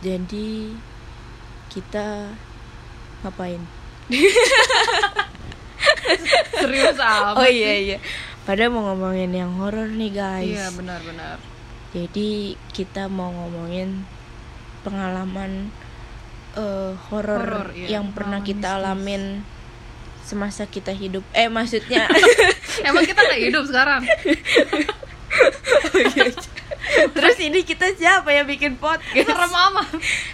Jadi kita ngapain? serius amat Oh iya iya. Padahal mau ngomongin yang horor nih guys. iya benar-benar Jadi kita mau ngomongin pengalaman eh, horor iya. yang pernah Pengalaman kita mistis. alamin semasa kita hidup. Eh maksudnya emang kita nggak hidup sekarang Terus ini kita siapa yang bikin podcast? serem amat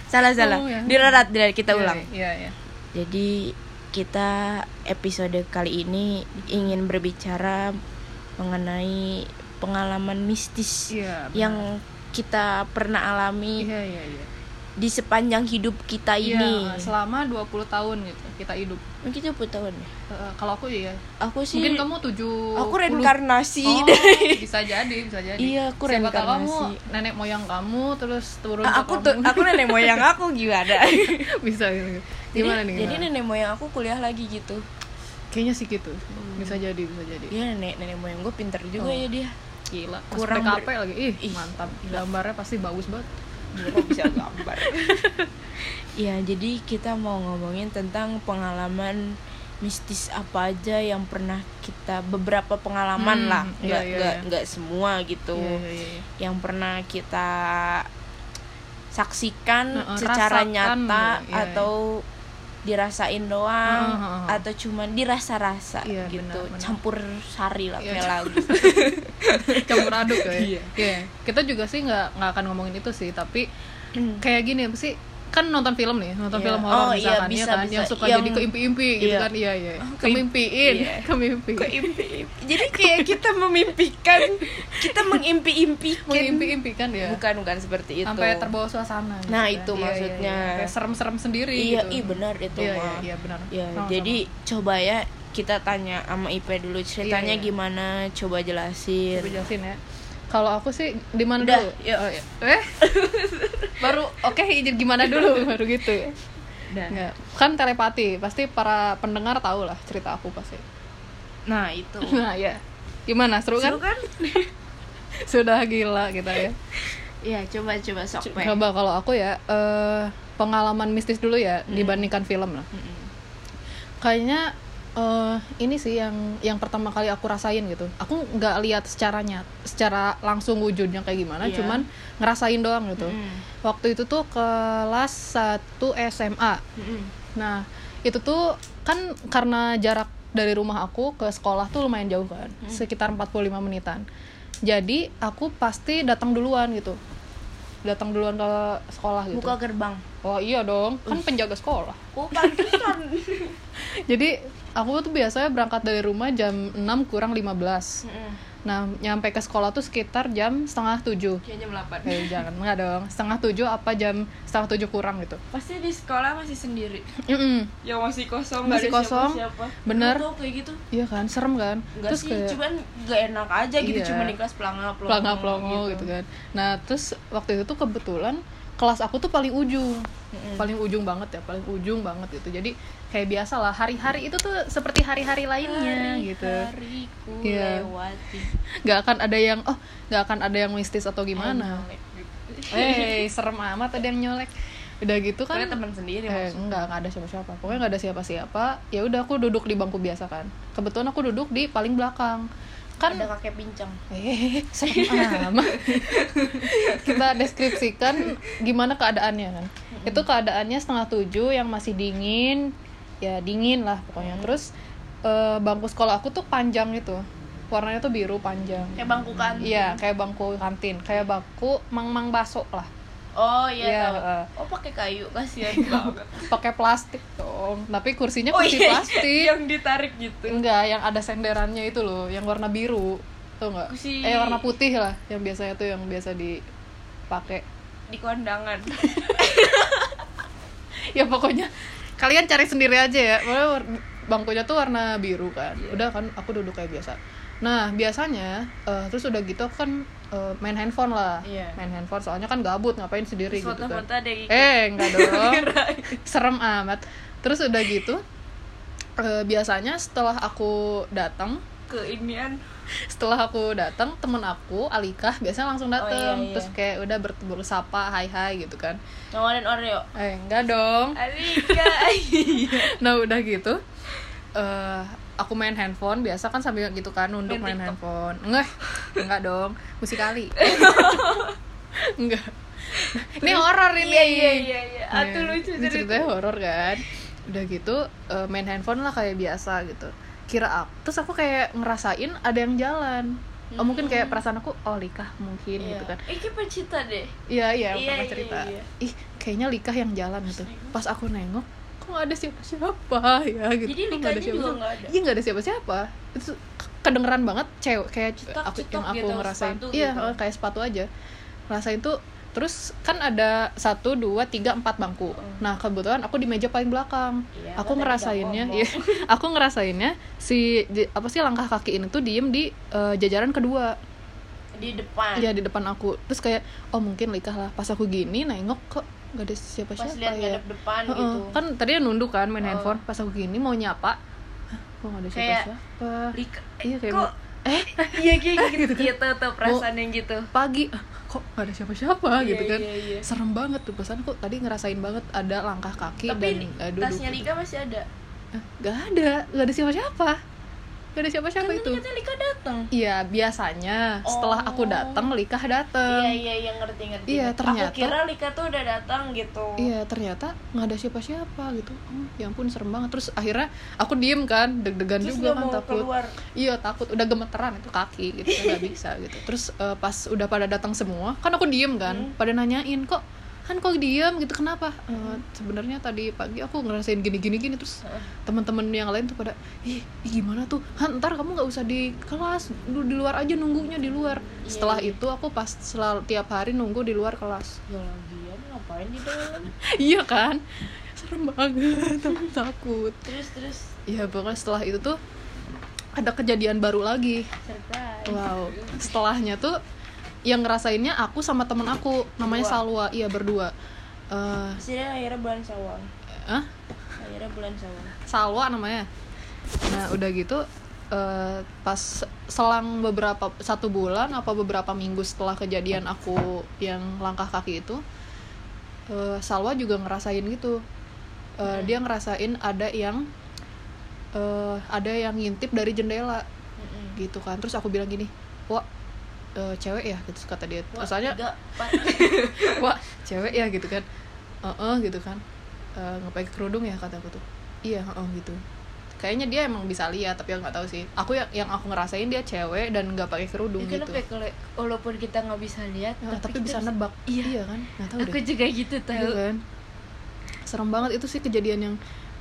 salah salah. Oh, ya. Dirarat dirarat kita Iya, ulang. iya iya Jadi kita episode kali ini ingin berbicara mengenai pengalaman mistis benar. yang kita pernah alami iya iya iya di sepanjang hidup kita ini. Iya, selama 20 tahun gitu kita hidup. Mungkin itu berapa tahun ya? Eh, kalau aku iya. Aku sih Mungkin kamu 7 aku reinkarnasi Oh, dari bisa jadi, bisa jadi. Iya, aku Siapa tahu kamu reinkarnasi. nenek moyang kamu terus turun ke aku kamu. aku nenek moyang aku gimana? bisa gitu. jadi, Gimana nih? jadi nenek moyang aku kuliah lagi gitu. Kayaknya sih gitu. Bisa jadi, bisa jadi. Iya nenek nenek moyang gue pinter juga Oh. ya dia. Gila. Kurang ber- PKP lagi. Ih, Ih, mantap. Gambarnya pasti bagus banget. Bro bisa gambar. Iya, jadi kita mau ngomongin tentang pengalaman mistis apa aja yang pernah kita beberapa pengalaman Hmm, lah, iya, nggak iya, nggak iya. nggak semua gitu, Iya, iya, iya. yang pernah kita saksikan Heeh, secara rasakan, nyata iya, iya. atau dirasain doang Heeh, heeh. atau cuman dirasa-rasa Iya, gitu, benar, benar. campur sari lah Iya, kayak lagu. campur aduk ya. Iya. Iya. Kita juga sih nggak nggak akan ngomongin itu sih, tapi kayak gini apa sih? Kan nonton film nih, nonton Iya. film horor Oh, iya, misalkan ya bisa, kan, bisa. yang suka Yang- jadi keimpi-impi gitu Iya. kan. Iya, iya. Oh, Kemimpiin, iya. kemimpi. Keimpi. Jadi kayak kita memimpikan, kita mengimpi-impikan. Mengimpi-impikan ya. Bukan bukan seperti itu. Sampai terbawa suasana gitu Nah, kan. itu Iya, iya, maksudnya. iya. Kayak serem-serem sendiri Iya, gitu. ih benar itu Iya, iya, mah. iya, benar. Ya, Sama-sama. jadi coba ya kita tanya sama IP dulu ceritanya Iya, iya. gimana, coba jelasin. Coba jelasin ya. Kalau aku sih di mana dulu? yuk. Oh, iya. Eh? baru oke gimana dulu baru gitu. Nggak. Kan telepati, pasti para pendengar tahu lah cerita aku pasti. Nah, itu. Nah, ya. Gimana? Seru kan? Seru kan? Sudah gila kita ya. Iya, coba coba sok. Coba kalau aku ya eh, pengalaman mistis dulu ya Hmm. dibandingkan film lah. Mm-mm. Kayaknya eh, ini sih yang yang pertama kali aku rasain gitu. Aku nggak lihat secara nyat, secara langsung wujudnya kayak gimana, Iya. cuman ngerasain doang gitu. Mm. Waktu itu tuh kelas 1 SMA. Mm-mm. Nah, itu tuh kan karena jarak dari rumah aku ke sekolah tuh lumayan jauh kan, Hmm. sekitar 45 menitan. Jadi aku pasti datang duluan gitu. Datang duluan ke sekolah gitu. Buka gerbang. Oh iya dong, kan penjaga sekolah. Oh, pantesan. Jadi aku tuh biasanya berangkat dari rumah jam 6 kurang 15. Mm-mm. Nah, nyampe ke sekolah tuh sekitar jam setengah tujuh. Kayak jam 8. Eh, jangan, enggak dong. Setengah tujuh apa jam setengah tujuh kurang gitu. Pasti di sekolah masih sendiri. Mm-mm. Ya masih kosong, Masih kosong. siapa-siapa. Bener. Lu tau kayak gitu. Iya kan, serem kan? Enggak terus sih, kayak cuman gak enak aja gitu, Iya. cuma di kelas pelangga pelongo, pelangga pelongo gitu. kan. Nah, terus waktu itu tuh kebetulan kelas aku tuh paling ujung. Mm-mm. Paling ujung banget ya, paling ujung banget gitu. Jadi kayak biasa lah, hari-hari itu tuh seperti hari-hari lainnya gitu. Hariku Iya. lewati. Nggak akan ada yang oh, nggak akan ada yang mistis atau gimana. Eh, serem amat ada yang nyolek. Udah gitu kan. Karena teman sendiri Eh, maksudnya. enggak, enggak ada siapa-siapa. Pokoknya enggak ada siapa-siapa. Ya udah aku duduk di bangku biasa kan. Kebetulan aku duduk di paling belakang. Kan ada kakek pincang. eh amat. Kita deskripsikan gimana keadaannya kan. Itu keadaannya setengah tujuh yang masih dingin. Ya dingin lah pokoknya. Terus eh, bangku sekolah aku tuh panjang gitu. Warnanya tuh biru panjang. Kayak bangku kan. Iya, kayak bangku kantin, kayak bangku mang-mang baso lah. Oh iya, Iya, tahu. eh. Oh pakai kayu kasihan banget. Pakai plastik dong. Tapi kursinya oh kursi iya, plastik. yang ditarik gitu. Enggak, yang ada senderannya itu loh, yang warna biru. Tuh enggak? Kursi- Eh warna putih lah, yang biasanya tuh yang biasa dipakai. Di kondangan. Ya pokoknya kalian cari sendiri aja ya. Bangkunya tuh warna biru kan. Udah kan aku duduk kayak biasa. Nah, biasanya eh, terus udah gitu aku kan eh, main handphone lah. Iya. Main handphone soalnya kan gabut ngapain sendiri gitu kan. Eh, enggak dong. Serem amat. Terus udah gitu, eh, biasanya setelah aku datang ke inian setelah aku datang temen aku Alika biasanya langsung datang Oh, iya, iya. terus kayak udah ber- bersapa hai hai gitu kan ngomongin Oreo eh enggak dong Alika nah udah gitu eh aku main handphone biasa kan sambil gitu kan nunduk Main main, handphone. Enggak enggak dong musikali. Enggak. Ini horor ini. Iya iya iya iya. Atuh Iya, lucu ini cerita ceritanya horor kan. Udah gitu eh, main handphone lah kayak biasa gitu. Kira aku terus aku kayak ngerasain ada yang jalan. Oh mungkin kayak perasaan aku oh likah mungkin Iya. gitu kan. Eh, kita cerita deh. Iya iya Iya, pernah iya, cerita. iya. ih kayaknya likah yang jalan gitu. Pas aku nengok nggak ada siapa-siapa? Ya gitu. Jadi Kok nggak likahnya juga siapa-siapa? nggak ada? iya nggak ada siapa-siapa. Itu kedengeran banget cewek kayak Cetak, aku cetak yang aku gitu, ngerasain. sepatu iya gitu. kayak sepatu aja. Ngerasain tuh terus kan ada satu dua tiga empat bangku. Nah kebetulan aku di meja paling belakang. Iya, aku ngerasainnya iya, aku ngerasainnya si di- apa sih langkah kaki ini tuh diem di eh, jajaran kedua. Di depan? Ya di depan aku. Terus kayak oh mungkin likah lah. Pas aku gini nengok kok gak ada siapa pas lihat ya. ngadep depan Heeh, gitu. Kan tadi nunduk kan main Heeh. handphone. Pas aku gini mau nyapa. Hah, kok gak ada siapa Kayak- siapa Lika iya kayak kok? Eh? Iya kayak gitu. Gitu tuh perasaan yang gitu. pagi. Kok gak ada siapa-siapa? Iya, gitu kan? iya, iya. serem banget tuh pesan kok tadi ngerasain banget ada langkah kaki tapi dan eh, duduk tasnya gitu. Lika masih ada? Eh, gak ada. Gak ada siapa-siapa gak ada siapa-siapa itu katanya Lika datang iya biasanya setelah aku Oh. datang likah datang iya iya iya ngerti ngerti Iya, ternyata- aku kira Lika tuh udah datang gitu Iya ternyata nggak ada siapa-siapa gitu. Oh, ya ampun serem banget. Terus akhirnya aku diem kan, deg-degan juga kan takut. keluar Iya takut, udah gemeteran itu kaki gitu nggak bisa gitu. Terus eh, pas udah pada datang semua, kan aku diem kan, Hmm. pada nanyain kok kan kok diem gitu kenapa? Eh, Sebenarnya tadi pagi aku ngerasain gini-gini gini terus Heeh. teman-teman yang lain tuh pada ih, gimana tuh? Han, ntar kamu nggak usah di kelas lu di luar aja nunggunya di luar. Iya, setelah iya. itu aku pas selalu tiap hari nunggu di luar kelas. Ya lagian ngapain di dalam? Iya kan? Serem banget aku takut. Terus terus? Ya pokoknya setelah itu tuh ada kejadian baru lagi. Surprise. Wow. Setelahnya tuh yang ngerasainnya aku sama temen aku namanya Berdua. Salwa. Iya berdua. Maksudnya akhirnya bulan sawang ah akhirnya bulan sawang Salwa namanya. Nah udah gitu eh, pas selang beberapa satu bulan apa beberapa minggu setelah kejadian aku yang langkah kaki itu eh, Salwa juga ngerasain gitu. Eh, dia ngerasain ada yang eh, ada yang ngintip dari jendela. Mm-mm. gitu kan. Terus aku bilang gini wah eh, cewek ya gitu kata dia. Wah, empat. wah cewek ya gitu kan. Heeh gitu kan. Eh, nggak pakai kerudung ya kataku tuh. Iya heeh gitu. Kayaknya dia emang bisa lihat tapi aku nggak tahu sih. Aku yang yang aku ngerasain dia cewek dan nggak pakai kerudung Ya, gitu. kenapa ya kalau walaupun kita nggak bisa lihat Nah, tapi, kita bisa nebak. Iya. kan? Nggak tahu aku deh. juga gitu Iya tahu. kan? Serem banget itu sih kejadian yang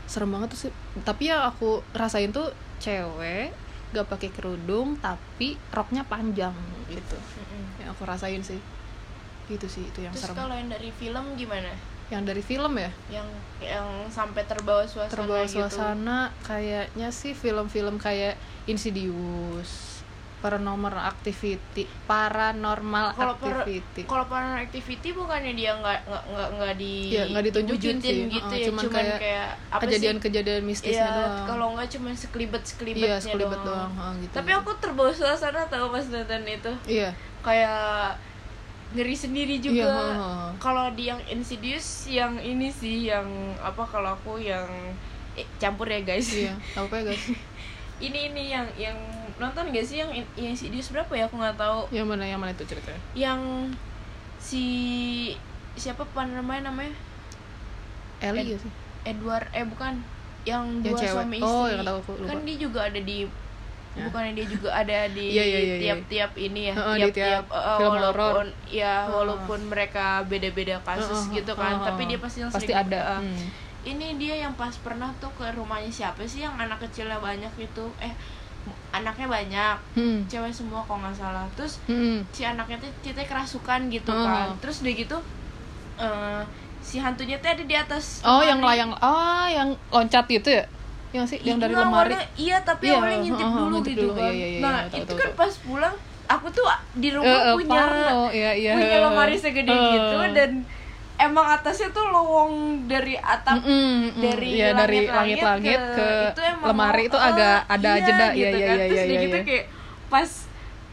serem banget tuh sih. Tapi yang aku rasain tuh cewek gak pakai kerudung tapi roknya panjang gitu. Mm-mm. yang aku rasain sih. Gitu sih itu yang terus serem. kalau yang dari film gimana? Yang dari film ya? Yang yang sampai terbawa suasana terbawa gitu. suasana kayaknya sih film-film kayak Insidious Paranormal Activity Paranormal per- Activity. kalau paranormal activity bukannya dia nggak nggak nggak di Iya, nggak ditunjukin sih. gitu Heeh, ya cuman cuman, kayak kayak, apa kejadian-kejadian mistisnya Iya, doang. kalau nggak cuma sekelibet sekelibetnya iya sekelibet doang, heeh, gitu. Tapi aku terbawa suasana tahu pas nonton itu. Iya. Kayak ngeri sendiri juga. Iya, heeh. kalau di yang Insidious yang ini sih yang apa kalau aku yang eh, campur ya guys. Iya apa ya guys ini ini yang yang nonton gak sih? Yang yang Insidious berapa ya? Aku nggak tahu. Yang mana yang mana itu ceritanya? Yang si siapa namanya namanya? Ellie Ed- ya sih? Edward eh bukan. Yang Yang dua cewek. suami istri. Oh, yang tahu aku, lupa. kan dia juga ada di Ya. bukannya dia juga ada di Iya, iya, iya, tiap-tiap ini ya? Tiap-tiap tiap eh, film walaupun ya walaupun mereka beda-beda kasus Heeh, gitu kan. heeh, tapi dia pasti yang pasti sering- ada. eh, Hmm. Ini dia yang pas pernah tuh ke rumahnya siapa sih yang anak kecilnya banyak itu eh anaknya banyak Hmm. cewek semua kalau nggak salah terus Hmm. si anaknya tuh ceritanya kerasukan gitu Oh. kan terus udah gitu eh, si hantunya tuh ada di atas oh yang lemari. layang oh yang loncat gitu ya yang sih yang dari Enggak, lemari awalnya- iya tapi Iya, awalnya ngintip heeh, dulu ngintip gitu dulu. kan Iya, iya, iya, nah tahu, itu tahu, kan tahu. pas pulang aku tuh di rumah Eh, eh, punya parno, iya, iya. punya lemari segede Eh. gitu dan emang atasnya tuh lowong dari atap Mm-mm, mm, dari iya, dari langit-langit langit-langit ke, itu emang lemari itu eh, agak ada iya, jeda gitu iya iya kan. iya terus iya udah gitu iya. kayak pas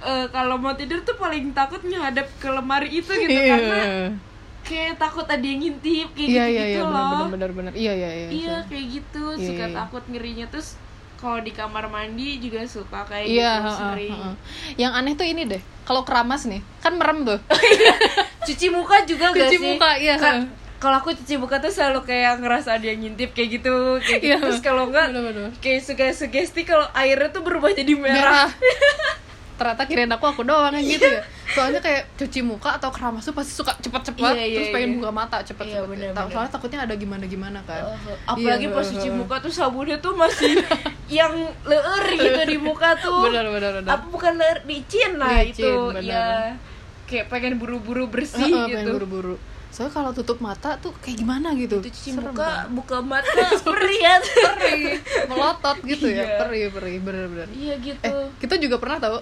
eh, kalau mau tidur tuh paling takut menghadap ke lemari itu gitu Iya. karena kayak takut ada yang ngintip kayak iya gitu iya gitu iya loh benar benar benar iya iya iya iya iya. kayak gitu Iya, suka iya. takut ngerinya terus kalau di kamar mandi juga suka kayak Iya, gitu heeh, sering. heeh. yang aneh tuh ini deh kalau keramas nih kan merem tuh. Cuci muka juga gak Cuci sih? muka, iya. Kan- kalau aku cuci muka tuh selalu kayak ngerasa ada yang ngintip kayak gitu kayak gitu. Iya. terus kalau enggak kayak suka sugesti kalau airnya tuh berubah jadi merah, merah. Ternyata kirain aku aku doang yang gitu ya soalnya kayak cuci muka atau keramas tuh pasti suka cepet-cepet Iya, iya, terus pengen iya. buka mata Iya, bener, Tahu- bener. soalnya takutnya ada gimana-gimana kan. Uh, apalagi Iya, pas cuci muka tuh sabunnya tuh masih yang leer gitu di muka tuh. Benar benar benar. Apa bukan leer licin lah Licin, itu. Bener. ya kayak pengen buru-buru bersih Heeh, pengen gitu. buru-buru. Soalnya kalau tutup mata tuh kayak gimana gitu. Itu cuci Serem muka kan? buka mata perih ya perih melotot gitu ya. Iya. perih perih bener-bener iya gitu. Eh kita juga pernah tahu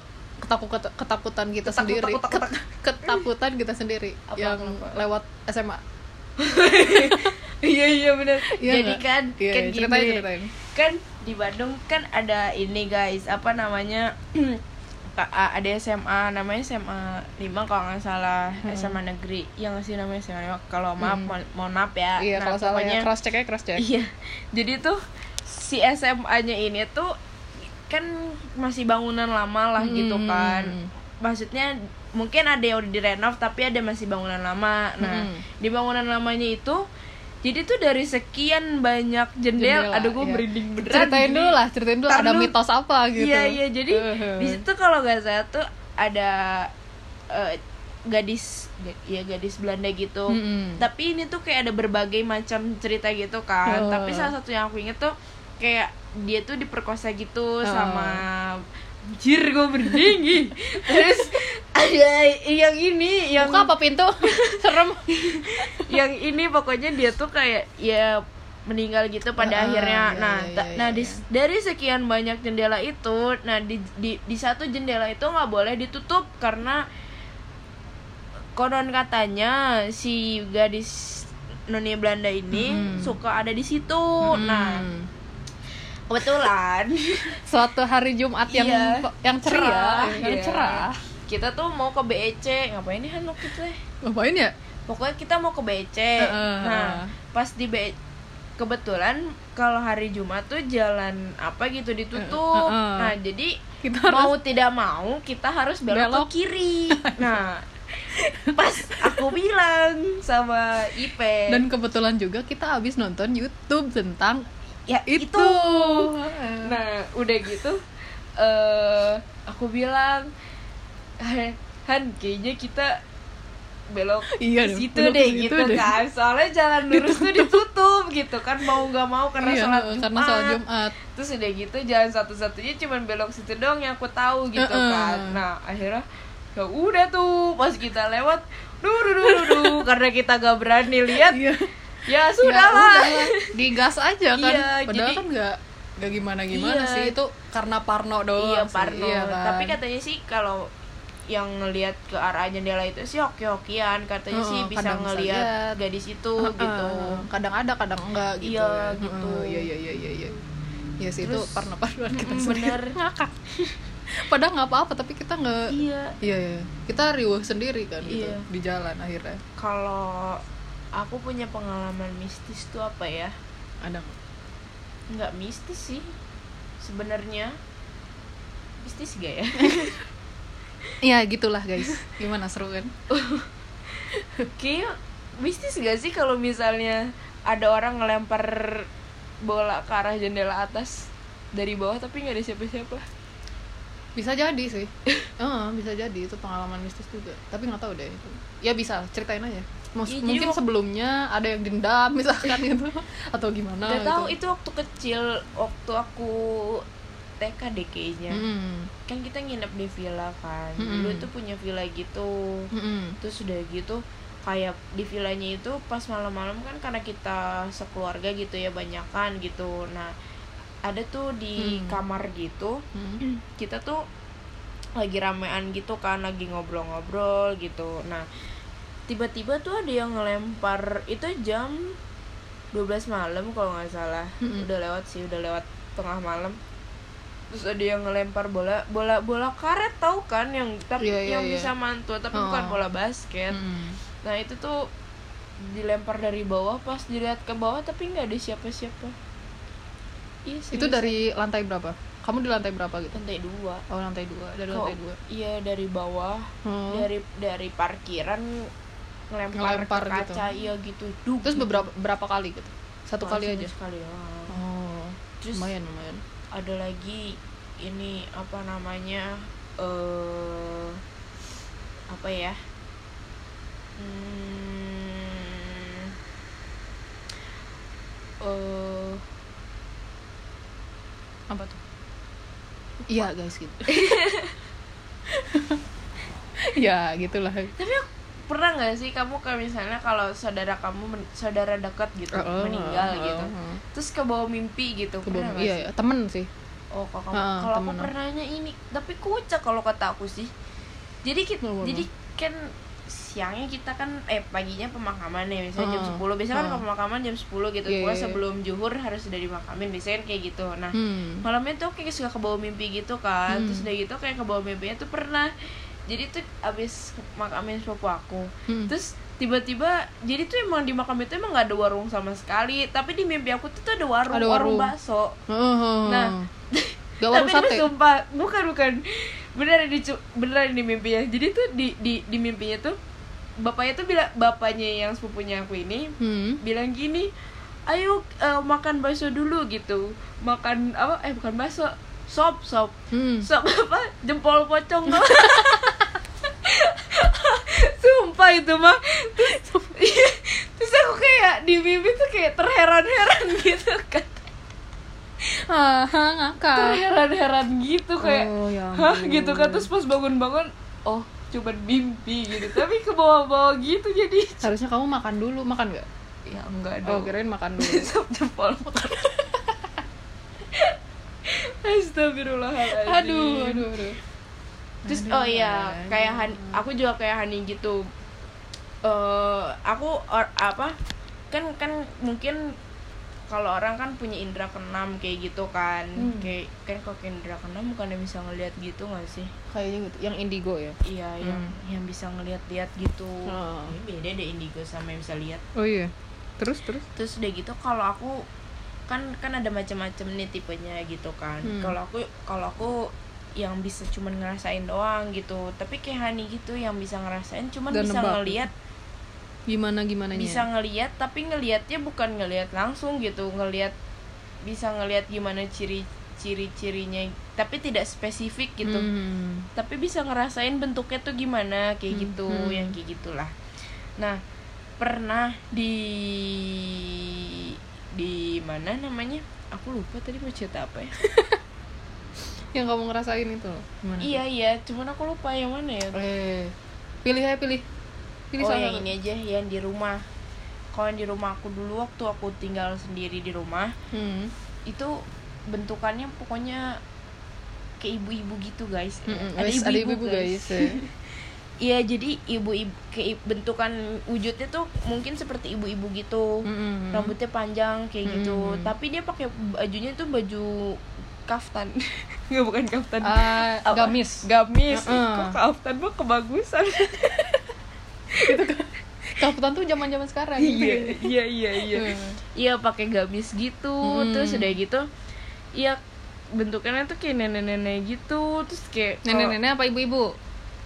ketakut ketakutan kita Ketakut- sendiri. Takut- takut- Ket- ketakutan kita sendiri Apa, yang kenapa? lewat SMA iya iya benar Iya jadi nggak? kan Iya, kan iya, gini ceritain, kan di Bandung kan ada ini guys apa namanya ada SMA namanya SMA 5 kalau nggak salah Hmm. SMA negeri. Yang sih namanya SMA 5 kalau maaf Hmm. mohon, mohon maaf ya. Iya Nah, kalau salah ya cross check ya cross check. Iya. Jadi tuh si SMA-nya ini tuh kan masih bangunan lama lah gitu Hmm. kan maksudnya mungkin ada yang udah direnov tapi ada masih bangunan lama nah Hmm. di bangunan lamanya itu jadi tuh dari sekian banyak jendela, Jendela, aduh gue iya. merinding beneran ceritain dulu lah ceritain dulu ada mitos apa gitu iya iya jadi Uh-huh. di situ kalau nggak salah tuh ada eh, gadis ya gadis Belanda gitu Mm-mm. tapi ini tuh kayak ada berbagai macam cerita gitu kan Oh. tapi salah satu yang aku inget tuh kayak dia tuh diperkosa gitu Oh. sama Jir gue berdingin terus ada yang ini yang buka apa pintu serem yang ini pokoknya dia tuh kayak ya meninggal gitu pada Ah, akhirnya iya, nah iya, iya, nah di, iya. dari sekian banyak jendela itu nah di di, di satu jendela itu nggak boleh ditutup karena konon katanya si gadis noni Belanda ini Mm-mm. suka ada di situ nah Mm. Kebetulan suatu hari Jumat yang Iya. yang ceria, yang iya. cerah kita tuh mau ke BEC ngapain nih Han waktu itu ya? ngapain ya pokoknya kita mau ke BC Heeh. nah pas di B kebetulan kalau hari Jumat tuh jalan apa gitu ditutup Heeh. nah jadi kita mau harus tidak mau kita harus belok, Belok. ke kiri nah pas aku bilang sama Ipe dan kebetulan juga kita habis nonton YouTube tentang ya itu, itu, nah udah gitu eh aku bilang "Han, kayaknya kita belok Iya ke deh, situ deh gitu deh. kan. Soalnya jalan lurus tuh ditutup gitu kan mau nggak mau karena Iya, sholat karena sholat Jumat. Jumat terus udah gitu jalan satu-satunya cuman belok situ doang yang aku tahu gitu Heeh. kan. Nah akhirnya ya udah tuh pas kita lewat duh duh duh duh, duh, karena kita gak berani lihat iya ya Ya sudah lah. Udahlah, digas aja kan. Iya, padahal jadi- kan nggak nggak gimana gimana Iya. sih. Itu karena Parno doang iya sih, Parno. Iya kan? tapi katanya sih kalau yang ngelihat ke arah jendela itu sih oke-okean katanya sih Heeh, bisa ngelihat lihat. gadis itu Heeh, gitu. kadang ada kadang enggak gitu Iya, ya. gitu. Heeh, iya iya iya iya iya. Iya sih itu parno parnoan kita mm, sendiri. bener. ngakak. Padahal nggak apa-apa tapi kita nggak iya. Iya iya. Kita riuh sendiri kan gitu. Iya. di jalan akhirnya. Kalau aku punya pengalaman mistis tuh apa ya? Ada nggak? nggak mistis sih sebenarnya. Mistis gak ya? Iya gitulah guys. Gimana seru kan? Kayak mistis gak sih kalau misalnya ada orang ngelempar bola ke arah jendela atas dari bawah tapi nggak ada siapa-siapa? Bisa jadi sih. Heeh, bisa jadi. Itu pengalaman mistis juga. Tapi nggak tahu deh itu. Ya bisa. Ceritain aja Iya, jadi mungkin sebelumnya ada yang dendam misalkan gitu atau gimana Gak tahu gitu. itu waktu kecil waktu aku TK deh kayaknya Mm-mm. kan kita nginep di villa kan Mm-mm. dulu tuh punya villa gitu Mm-mm. terus udah gitu kayak di villanya itu pas malam-malam kan karena kita sekeluarga gitu ya banyakan gitu nah ada tuh di Hmm. kamar gitu Mm. kita tuh lagi ramean gitu kan lagi ngobrol-ngobrol gitu nah tiba-tiba tuh ada yang ngelempar itu jam 12 malam kalau nggak salah Mm-mm. udah lewat sih udah lewat tengah malam terus ada yang ngelempar bola bola bola karet tahu kan yang tapi Iya, iya, yang iya. bisa mantul tapi Oh. bukan bola basket Mm. nah itu tuh dilempar dari bawah pas dilihat ke bawah tapi nggak ada siapa-siapa iya itu serius. dari lantai berapa kamu di lantai berapa gitu lantai dua oh lantai dua dari lantai dua iya dari bawah Hmm. dari dari parkiran ngelempar, Ngelempar ke gitu. kaca iya gitu. Duk, terus gitu. beberapa berapa kali gitu? Satu kali Langsung aja? sekali doang. oh Terus- lumayan lumayan. ada lagi ini apa namanya eh apa ya? Hmm, eh apa tuh? Iya guys gitu. Ya gitulah. Tapi pernah nggak sih kamu kayak misalnya kalau saudara kamu men- saudara dekat gitu Oh, meninggal oh, gitu oh. terus ke bawah mimpi gitu ke pernah bawah iya sih? iya, temen sih Oh, kalau kamu, Ah, kalau aku pernahnya ini, tapi kocak kalau kata aku sih. Jadi kita, jadi kan siangnya kita kan eh paginya pemakaman ya misalnya jam Ah, 10 biasanya kan ah. ke pemakaman jam 10 gitu pokoknya iya, iya. sebelum juhur harus sudah dimakamin biasanya kan kayak gitu nah hmm. malamnya tuh kayak suka ke bawah mimpi gitu kan Hmm. terus udah gitu kayak ke bawah mimpinya tuh pernah jadi tuh abis makamin sepupu aku Hmm. terus tiba-tiba jadi tuh emang di makam itu emang gak ada warung sama sekali tapi di mimpi aku tuh, tuh ada warung Ada warung warung. bakso Oh. Nah, Gak warung tapi sate? itu sumpah bukan bukan beneran di beneran di mimpinya jadi tuh di di di mimpinya tuh bapaknya tuh bilang bapaknya yang sepupunya aku ini hmm. bilang gini ayo eh, makan bakso dulu gitu makan apa eh bukan bakso sop sop. Hmm. sop apa? Jempol pocong tuh sumpah itu mah terus, terus aku kayak di mimpi tuh kayak terheran-heran gitu kan. Ah ngakak. Terheran-heran gitu kayak Oh, ya hah? gitu kan. Terus pas bangun-bangun oh cuman mimpi gitu. Tapi ke bawah-bawah gitu jadi. Harusnya kamu makan dulu. Makan nggak? Ya enggak oh dong. kirain makan dulu sop jempol Astagfirullahaladzim aduh aduh aduh Terus Aduh, oh iya aduh. kayak Han, aku juga kayak Hani gitu. eh aku or- apa kan kan mungkin kalau orang kan punya indera keenam kayak gitu kan. Hmm. Kayak kan kalau indera keenam bukan bisa ngelihat gitu nggak sih? kayaknya gitu yang indigo ya Iya, yang Hmm. yang bisa ngelihat-lihat gitu. Oh. Ini beda deh indigo sama yang bisa lihat. oh iya terus terus Terus udah gitu kalau aku kan kan ada macam-macam nih tipenya gitu kan. Hmm. Kalau aku kalau aku yang bisa cuman ngerasain doang gitu. Tapi kayak Hani gitu yang bisa ngerasain cuman Dan bisa nebak. ngelihat gimana gimana bisa ngelihat tapi ngelihatnya bukan ngelihat langsung gitu. Ngelihat bisa ngelihat gimana ciri ciri-cirinya tapi tidak spesifik gitu. Hmm. Tapi bisa ngerasain bentuknya tuh gimana kayak Hmm, gitu, hmm. yang kayak gitulah. Nah, pernah di di mana namanya? Aku lupa tadi mau cerita apa ya. yang kamu ngerasain itu loh. gimana iya iya, cuman aku lupa yang mana ya. eh pilih aja pilih pilih Oh yang ini aja yang di rumah. Kalau yang di rumah aku dulu waktu aku tinggal sendiri di rumah hmm. itu bentukannya pokoknya kayak ibu-ibu gitu guys. Ada guys, ada ibu-ibu ibu-ibu guys, ya. Iya jadi ibu-ibu kayak bentukan wujudnya tuh mungkin seperti ibu-ibu gitu. Mm-mm. rambutnya panjang kayak gitu Mm-mm. tapi dia pakai bajunya tuh baju kaftan nggak bukan kaftan Apa? gamis gamis Heeh. kok kaftan mah kebagusan kaputan tuh zaman zaman sekarang iya iya iya iya Hmm. iya pakai gamis gitu Mm. terus udah gitu iya bentukannya tuh kayak nenek-nenek gitu terus kayak nenek-nenek apa ibu-ibu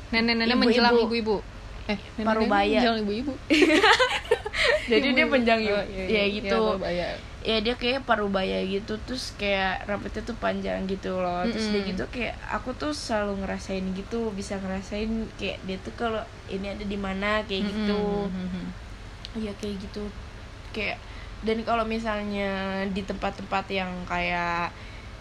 nenek-nenek menjelang ibu-ibu. Eh nenek-nenek Parubaya. menjelang ibu-ibu. Jadi dia Ibu-ibu. panjang Oh, ya ya gitu. parubaya. ya dia kayak parubaya gitu terus kayak rambutnya tuh panjang gitu loh. Terus dia gitu kayak aku tuh selalu ngerasain gitu bisa ngerasain kayak dia tuh kalau ini ada di mana kayak gitu. Iya kayak gitu. Kayak dan kalau misalnya di tempat-tempat yang kayak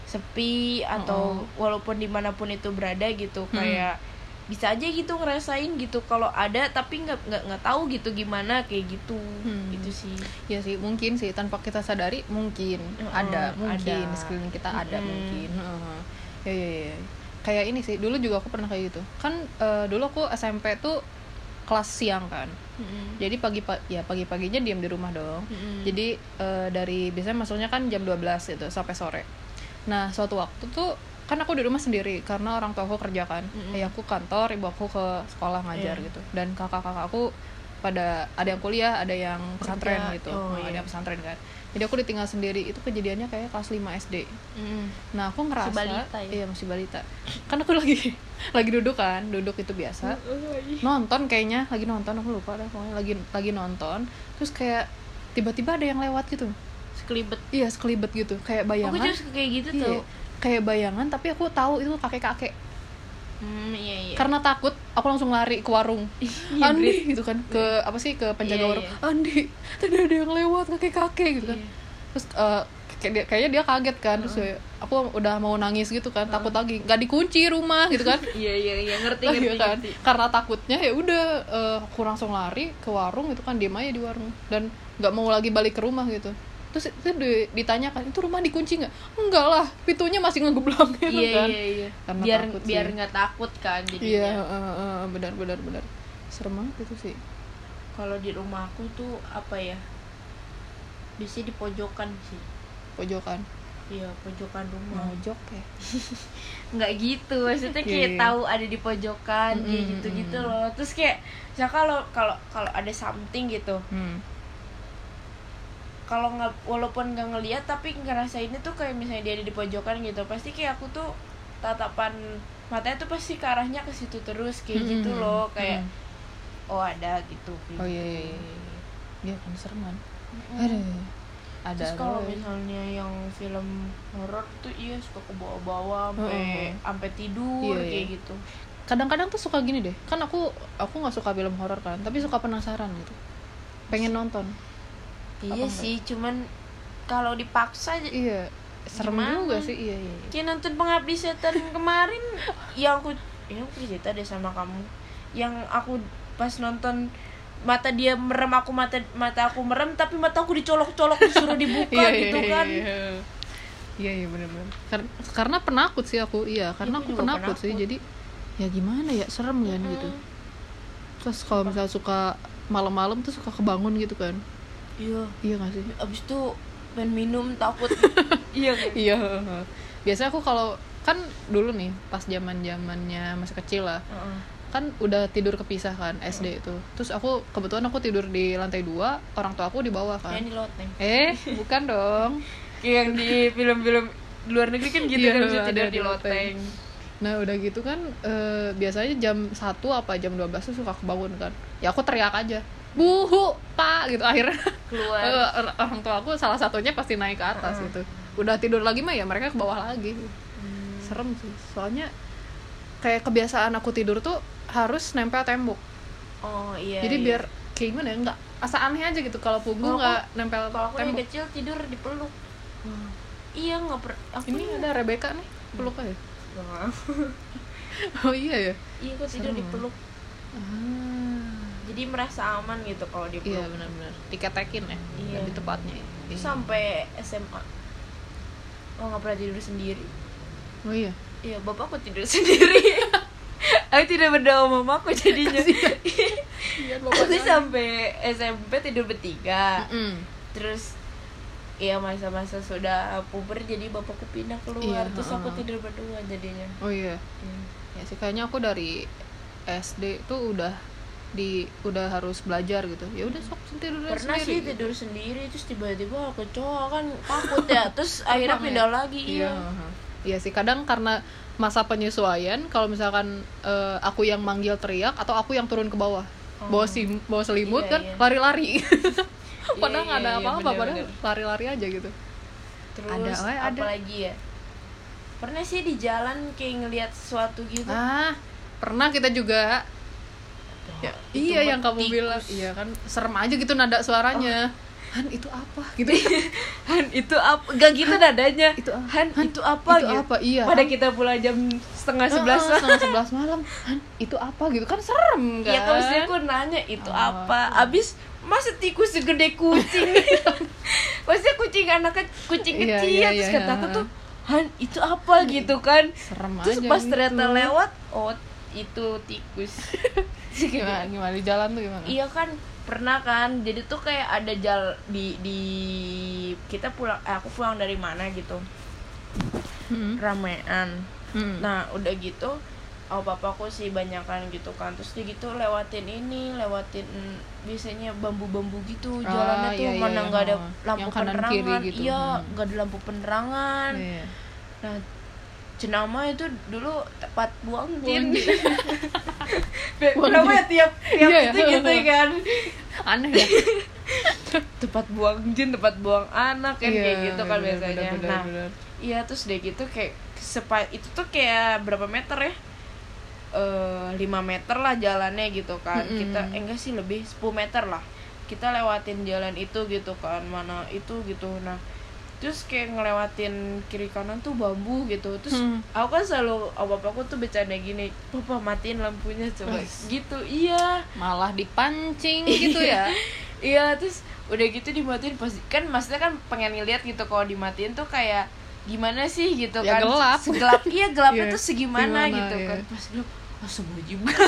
sepi atau walaupun di mana pun itu berada gitu kayak bisa aja gitu ngerasain gitu kalau ada tapi nggak nggak nggak tahu gitu gimana kayak gitu Hmm. gitu sih ya sih mungkin sih tanpa kita sadari mungkin Mm-mm, ada mungkin ada. di sekeliling kita ada Mm-mm. mungkin Heeh. ya ya ya kayak ini sih dulu juga aku pernah kayak gitu kan eh, dulu aku SMP tuh kelas siang kan Mm-mm. jadi pagi pa- ya pagi paginya diam di rumah dong Mm-mm. jadi eh, dari biasanya masuknya kan jam 12 gitu sampai sore nah suatu waktu tuh kan aku di rumah sendiri karena orang tua aku kerja kan. Mm-mm. ayahku kantor ibu aku ke sekolah ngajar Iya. gitu. Dan kakak-kakak aku pada ada yang kuliah ada yang pesantren Kerja. gitu. Oh, ada iya. yang pesantren kan. Jadi aku ditinggal sendiri itu kejadiannya kayak kelas 5 SD Mm-mm. nah aku ngerasa balita ya? iya masih balita. Kan aku lagi lagi duduk kan duduk itu biasa. Nonton kayaknya lagi nonton aku lupa dah pokoknya. Lagi lagi nonton terus kayak tiba-tiba ada yang lewat gitu. Sekelibet. Iya sekelibet gitu. Kayak aku bayangan juga suka kayak gitu Iya, tuh kayak bayangan tapi aku tahu itu kakek-kakek. Hmm, iya iya. Karena takut aku langsung lari ke warung. Iya, Andi gitu kan ke apa sih ke penjaga Iya, warung. iya. Andi tadi ada yang lewat kakek-kakek gitu kan. Iya. terus eh, kayak dia, kayaknya dia kaget kan terus ya, aku udah mau nangis gitu kan takut lagi nggak dikunci rumah gitu kan. Iya iya iya ngerti Iya ngerti, kan. ngerti. karena takutnya ya udah eh, aku langsung lari ke warung itu kan diem aja di warung. Dan nggak mau lagi balik ke rumah gitu terus itu di- ditanyakan itu rumah dikunci nggak? Enggak lah pintunya masih ngegeblang gitu iya kan. iya iya. Karena biar takut sih. biar nggak takut kan iya jadinya eh, eh, benar benar benar. Serem banget itu sih. Kalau di rumah aku tuh apa ya biasanya di pojokan sih. Pojokan? Iya pojokan rumah. Mojok ya? Nggak gitu maksudnya kayak Iya. tahu ada di pojokan kayak Mm-mm, gitu gitu loh. Terus kayak ya kalau kalau kalau ada something gitu hmm. Kalau nggak walaupun nggak ngeliat tapi ngerasainnya tuh kayak misalnya dia ada di pojokan gitu pasti kayak aku tuh tatapan matanya tuh pasti ke arahnya ke situ terus kayak gitu Mm-mm, loh kayak mm. oh ada gitu kayak oh iya gitu. iya iya iya. iya kan serem kan aduh ada Terus kalau misalnya yang film horor tuh iya suka ke bawah-bawah sampai Heeh. sampai tidur Iya, kayak iya. gitu. kadang-kadang tuh suka gini deh kan aku aku nggak suka film horor kan tapi suka penasaran gitu pengen nonton Iya enggak? sih, cuman kalau dipaksa iya serem Gimana? juga sih iya iya, iya. kayak nonton pengabdi setan kemarin yang aku yang aku cerita deh sama kamu. Yang aku pas nonton mata dia merem aku mata mata aku merem tapi mata aku dicolok-colok disuruh dibuka iya gitu iya, kan. iya iya iya benar-benar Kar- karena penakut sih aku iya karena Aku aku juga penakut, sih penakut. jadi ya gimana ya serem kan gitu terus kalau misalnya suka malam-malam tuh suka kebangun gitu kan Iya, iya gak sih abis itu main minum takut. iya kan? iya biasa aku kalau kan dulu nih pas zaman zamannya masih kecil lah Heeh. kan udah tidur kepisah kan SD itu terus aku kebetulan aku tidur di lantai dua orang tua aku di bawah kan Yang di loteng. eh bukan dong Kayak yang di film-film luar negeri kan gitu Iya, kan bisa tidur di loteng. loteng. nah udah gitu kan eh, biasanya jam 1 apa jam 12 tuh suka kebangun kan ya aku teriak aja buhu pak gitu akhirnya Keluar. eh, or- orang tua aku salah satunya pasti naik ke atas gitu udah tidur lagi mah ya mereka ke bawah lagi Hmm. serem sih soalnya kayak kebiasaan aku tidur tuh harus nempel tembok Oh iya. jadi iya. biar kayak gimana ya nggak asa aneh aja gitu kalau punggung nggak nempel kalau aku tembok kecil tidur dipeluk. Iya nggak per. Aku ini ada Rebecca nih peluk aja oh iya ya Iya aku tidur dipeluk. ah. Jadi merasa aman gitu kalau dipeluk. iya benar-benar diketekin ya Iya. lebih tepatnya ya. Terus Iya. sampai SMA. Oh nggak pernah tidur sendiri. oh iya Iya bapakku tidur sendiri. aku tidak berdoa sama mamaku jadinya. Iya, Terus sampai SMP tidur bertiga. Mm-mm. terus Iya masa-masa sudah puber jadi bapakku pindah keluar Iya, terus aku heeh. tidur berdua jadinya. oh iya ya sih kayaknya aku dari SD tuh udah di udah harus belajar gitu ya udah sok tidur Pernah sendiri sih tidur sendiri terus tiba-tiba cowok kan takut ya terus akhirnya pindah ya? lagi iya iya. iya sih kadang karena masa penyesuaian kalau misalkan eh, aku yang manggil teriak atau aku yang turun ke bawah bawa sim bawa selimut Iya, kan iya. lari-lari padahal iya, nggak ada iya, apa-apa padahal lari-lari aja gitu Terus Ada, woy, ada. apa lagi ya? Pernah sih di jalan kayak ngelihat sesuatu gitu. ah pernah kita juga ya, itu iya yang kamu tikus. bilang iya kan serem aja gitu nada suaranya Han itu apa gitu Han itu apa? Gak gitu nadanya. Itu? Han, Han, itu apa itu gitu. apa? Iya. Pada kita pulang jam setengah sebelas. Heeh, setengah sebelas malam Han itu apa gitu kan serem kan Iya kan mesti aku nanya itu Oh. apa. Abis masa tikus segede kucing. Maksudnya kucing anaknya kucing Iya, kecil iya, terus iya, kata aku iya. tuh Han itu apa gitu kan. serem Terus aja pas gitu. ternyata lewat oh itu tikus gimana gimana di jalan tuh gimana iya kan pernah kan jadi tuh kayak ada jal di di kita pulang eh, aku pulang dari mana gitu Mm-mm. ramean Mm-mm. nah udah gitu oh papaku sih banyakan gitu kan terus dia gitu lewatin ini lewatin mm, biasanya bambu-bambu gitu Ah, jalannya tuh iya, iya, mana iya, nggak ada oh. lampu Yang kanan penerangan kiri gitu. iya Hmm. nggak ada lampu penerangan Iya. nah Cenama itu dulu tempat buang jin. Kenapa ya tiap tiap Iya, itu iya. gitu kan? aneh ya tempat buang jin, tempat buang anak kan kayak Iya, gitu kan bener, biasanya. bener, bener, nah, iya terus deh gitu kayak sepa itu tuh kayak berapa meter ya? Eh 5 meter lah jalannya gitu kan. Mm-mm. Kita eh, enggak sih lebih 10 meter lah. Kita lewatin jalan itu gitu kan. Mana itu gitu. Nah, terus kayak ngelewatin kiri kanan tuh bambu gitu terus Hmm. aku kan selalu oh, bapakku tuh bercanda gini papa matiin lampunya coba Wes. gitu iya malah dipancing gitu ya iya terus udah gitu dimatiin pas kan maksudnya kan pengen ngeliat gitu kalau dimatiin tuh kayak gimana sih gitu Ya, kan gelap. segelap iya gelapnya Iya, tuh segimana gimana, gitu iya. kan pas gelap oh semua juga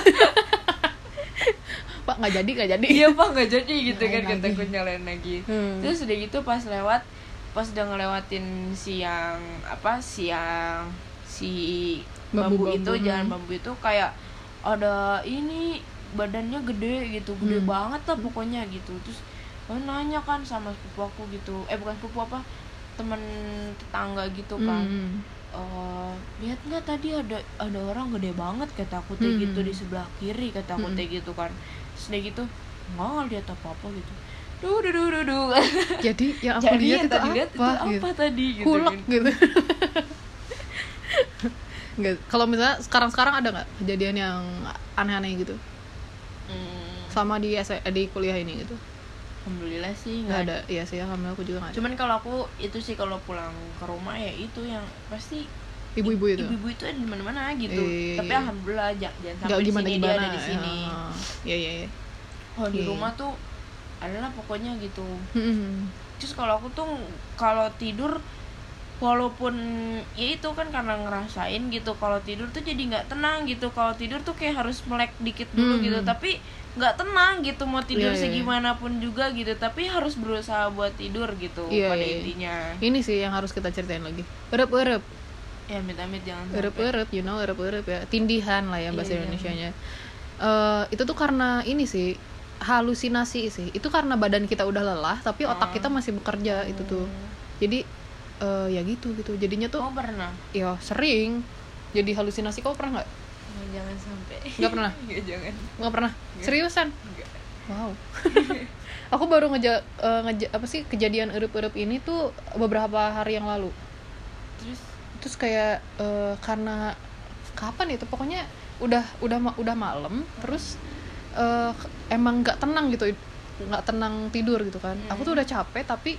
pak nggak jadi nggak jadi iya pak nggak jadi gitu kan Nyalain kataku lagi. nyalain lagi Hmm. terus udah gitu pas lewat pas udah ngelewatin siang apa siang si bambu, Bambu-bambu, itu hmm. jalan bambu itu kayak ada ini badannya gede gitu gede Hmm. banget lah pokoknya gitu terus oh, nanya kan sama sepupu aku gitu eh bukan sepupu apa temen tetangga gitu kan Hmm. Eh, lihat nggak tadi ada ada orang gede banget kata aku teh Hmm. gitu di sebelah kiri kata aku Hmm. teh gitu kan terus dia gitu nggak lihat apa apa gitu duh duh duh duh duh jadi yang aku jadi lihat yang itu tadi apa, lihat itu apa gitu. tadi gitu Hulek kan. gitu. Nggak, kalau misalnya sekarang-sekarang ada nggak kejadian yang aneh-aneh gitu? Hmm, sama di S- di kuliah ini gitu? Alhamdulillah sih nggak ada. iya sih alhamdulillah aku juga nggak ada. Cuman kalau aku itu sih kalau pulang ke rumah ya itu yang pasti ibu-ibu itu? ibu-ibu itu ada di mana-mana gitu. Iya, tapi alhamdulillah jangan, sampai di gimana sini gimana dia ada di sini. Iya iya iya. Kalau di rumah tuh adalah pokoknya gitu Hmm. terus kalau aku tuh kalau tidur walaupun ya itu kan karena ngerasain gitu kalau tidur tuh jadi nggak tenang gitu kalau tidur tuh kayak harus melek dikit dulu Hmm. gitu tapi nggak tenang gitu mau tidur Iya, iya, iya. segimanapun juga gitu tapi harus berusaha buat tidur gitu Iya, pada iya, iya. intinya ini sih yang harus kita ceritain lagi erep erep ya amit-amit jangan erep sampai erep you know erep erep ya tindihan lah ya bahasa iya. Indonesia nya itu tuh karena ini sih halusinasi sih. Itu karena badan kita udah lelah tapi otak kita masih bekerja itu tuh. Jadi eh, ya gitu gitu. Jadinya tuh oh pernah? Ya sering jadi halusinasi. Kau pernah nggak? Ya, jangan sampai. Nggak pernah? Nggak, jangan. Nggak pernah? Nggak. seriusan? Nggak. wow. Aku baru ngeja, eh, ngeja- apa sih kejadian erup-erup ini tuh beberapa hari yang lalu. Terus? Terus kayak eh, karena kapan itu? Pokoknya udah udah udah malam terus eh, emang nggak tenang gitu nggak tenang tidur gitu kan aku tuh Hmm. udah capek tapi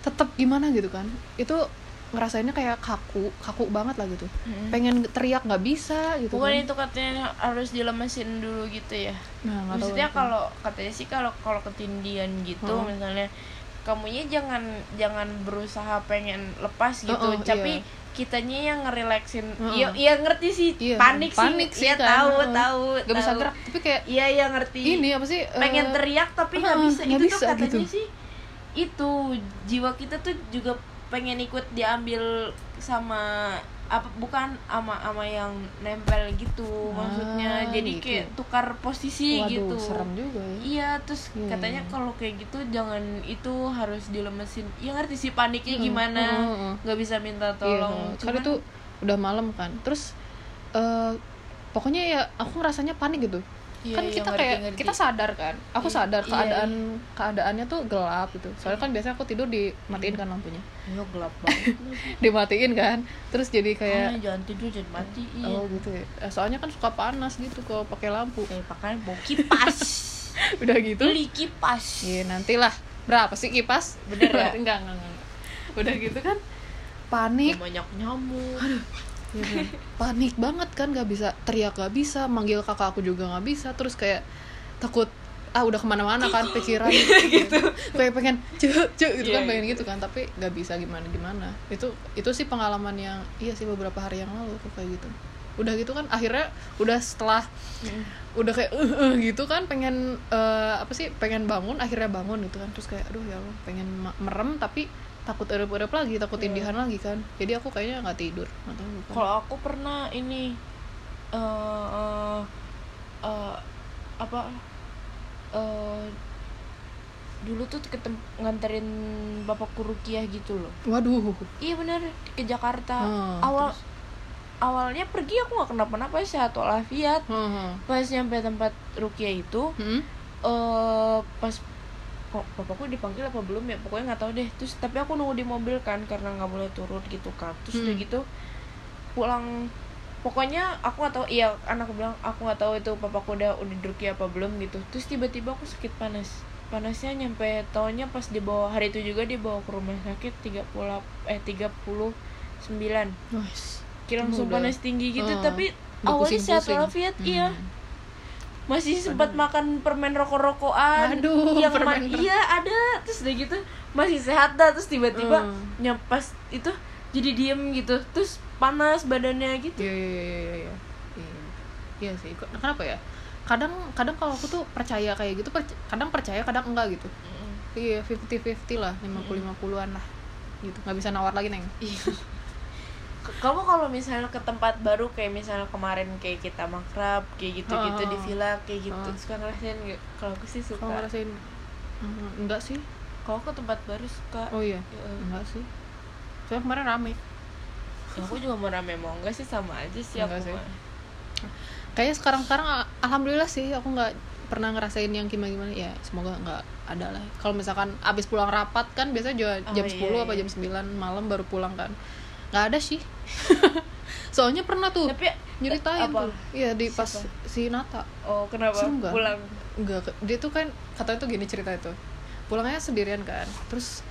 tetap gimana gitu kan itu ngerasainnya kayak kaku kaku banget lah gitu Mm. pengen teriak nggak bisa gitu bukan kan itu katanya harus dilemesin dulu gitu ya nah, maksudnya kalau katanya sih kalau kalau ketindian gitu Oh. misalnya kamunya jangan jangan berusaha pengen lepas gitu Oh, oh, tapi iya. kitanya yang ngerelaksin Oh, iya oh. iya ngerti sih Iya, panik, panik sih sih iya kan. tahu Oh. tahu nggak bisa tahu. gerak tapi kayak iya iya ngerti ini apa sih pengen eh, teriak tapi nggak uh-uh, bisa nggak itu bisa tuh katanya gitu. sih itu jiwa kita tuh juga pengen ikut diambil sama apa bukan ama ama yang nempel gitu maksudnya Ah, jadi gitu. kayak tukar posisi waduh gitu. serem juga ya. Iya terus Iya, katanya iya. kalau kayak gitu jangan itu harus dilemesin. Ya ngerti sih paniknya Hmm, gimana hmm, hmm, hmm. nggak bisa minta Iya, tolong. kan. Itu udah malam kan. Terus eh pokoknya ya aku ngerasanya panik gitu Iya, kan iya, kita ngerti, kayak ngerti. kita sadar kan? Aku Iya, sadar iya, keadaan keadaannya tuh gelap gitu. Soalnya kan biasanya aku tidur dimatiin kan lampunya. Ya gelap banget. Dimatiin kan? Terus jadi kayak jangan tidur jangan matiin oh gitu ya. Eh, soalnya kan suka panas gitu kalau pakai lampu. Kayak pakai bawa kipas. Udah gitu? Beli kipas. Iya nantilah. Berapa sih kipas? Bener ya? enggak, enggak enggak udah gitu kan? Panik. Banyak nyamuk. Iya kan? panik banget kan nggak bisa teriak nggak bisa manggil kakak aku juga nggak bisa terus kayak takut ah udah ke mana-mana kan pikiran. Gitu. Kayak pengen cuk cuk gitu Iya, kan pengen iya. gitu kan tapi nggak bisa gimana gimana. Itu itu sih pengalaman yang iya sih beberapa hari yang lalu aku kayak gitu. Udah gitu kan akhirnya udah setelah udah kayak eh eh, gitu kan pengen eh, apa sih pengen bangun akhirnya bangun gitu kan terus kayak aduh ya Allah pengen merem tapi takut erep-erep lagi takut Iya. tindihan lagi kan jadi aku kayaknya nggak tidur kalau aku pernah ini eh eh, eh, apa eh dulu tuh ketem nganterin bapakku rukiah gitu loh waduh iya bener ke Jakarta Hmm, awal terus? awalnya pergi aku nggak kenapa-napa sehat walafiat Heeh. pas nyampe tempat rukiah itu Hmm? eh pas kok bapakku dipanggil apa belum ya pokoknya nggak tahu deh terus tapi aku nunggu di mobil kan karena nggak boleh turun gitu kan terus Hmm. udah gitu pulang pokoknya aku nggak tahu iya anakku bilang aku nggak tahu itu papaku udah udah druki apa belum gitu terus tiba-tiba aku sakit panas panasnya nyampe tahunnya pas dibawa hari itu juga dibawa ke rumah sakit 30 eh 39 Wes. kira langsung panas tinggi gitu Hmm. tapi awalnya sehat walafiat Hmm. iya masih sempat makan permen rokok-rokokan Aduh, yang ma- permen rokok. iya ada terus udah gitu masih sehat dah terus tiba-tiba Hmm. nyapas itu jadi diem gitu terus panas badannya gitu Iya iya iya iya iya. Iya. Iya sih. Kenapa ya? Kadang kadang kalau aku tuh percaya kayak gitu, perc- kadang percaya, kadang enggak gitu. Iya, 50-50 lah, 50-50-an lah. Gitu. nggak bisa nawar lagi, Neng. Iya. Kamu kalau misalnya ke tempat baru kayak misalnya kemarin kayak kita makrab kayak gitu-gitu di Oh. villa kayak gitu Oh. suka ngerasain kalau aku sih suka Kalau ngerasain mm, enggak sih? kalau ke tempat baru suka Oh iya. Ya, Enggak sih. Soalnya kemarin rame. aku juga mau rame mau enggak sih sama aja sih Enggak aku sih. Kayaknya sekarang-sekarang al- alhamdulillah sih aku nggak pernah ngerasain yang gimana-gimana ya semoga nggak ada lah kalau misalkan abis pulang rapat kan biasanya juga Oh, jam iya, 10 apa iya. jam 9 malam baru pulang kan nggak ada sih soalnya pernah tuh tapi nyeritain apa? tuh. Iya di pas Siapa? si Nata. Oh kenapa? Serem pulang? Enggak dia tuh kan katanya tuh gini cerita itu. Pulangnya sendirian kan. Terus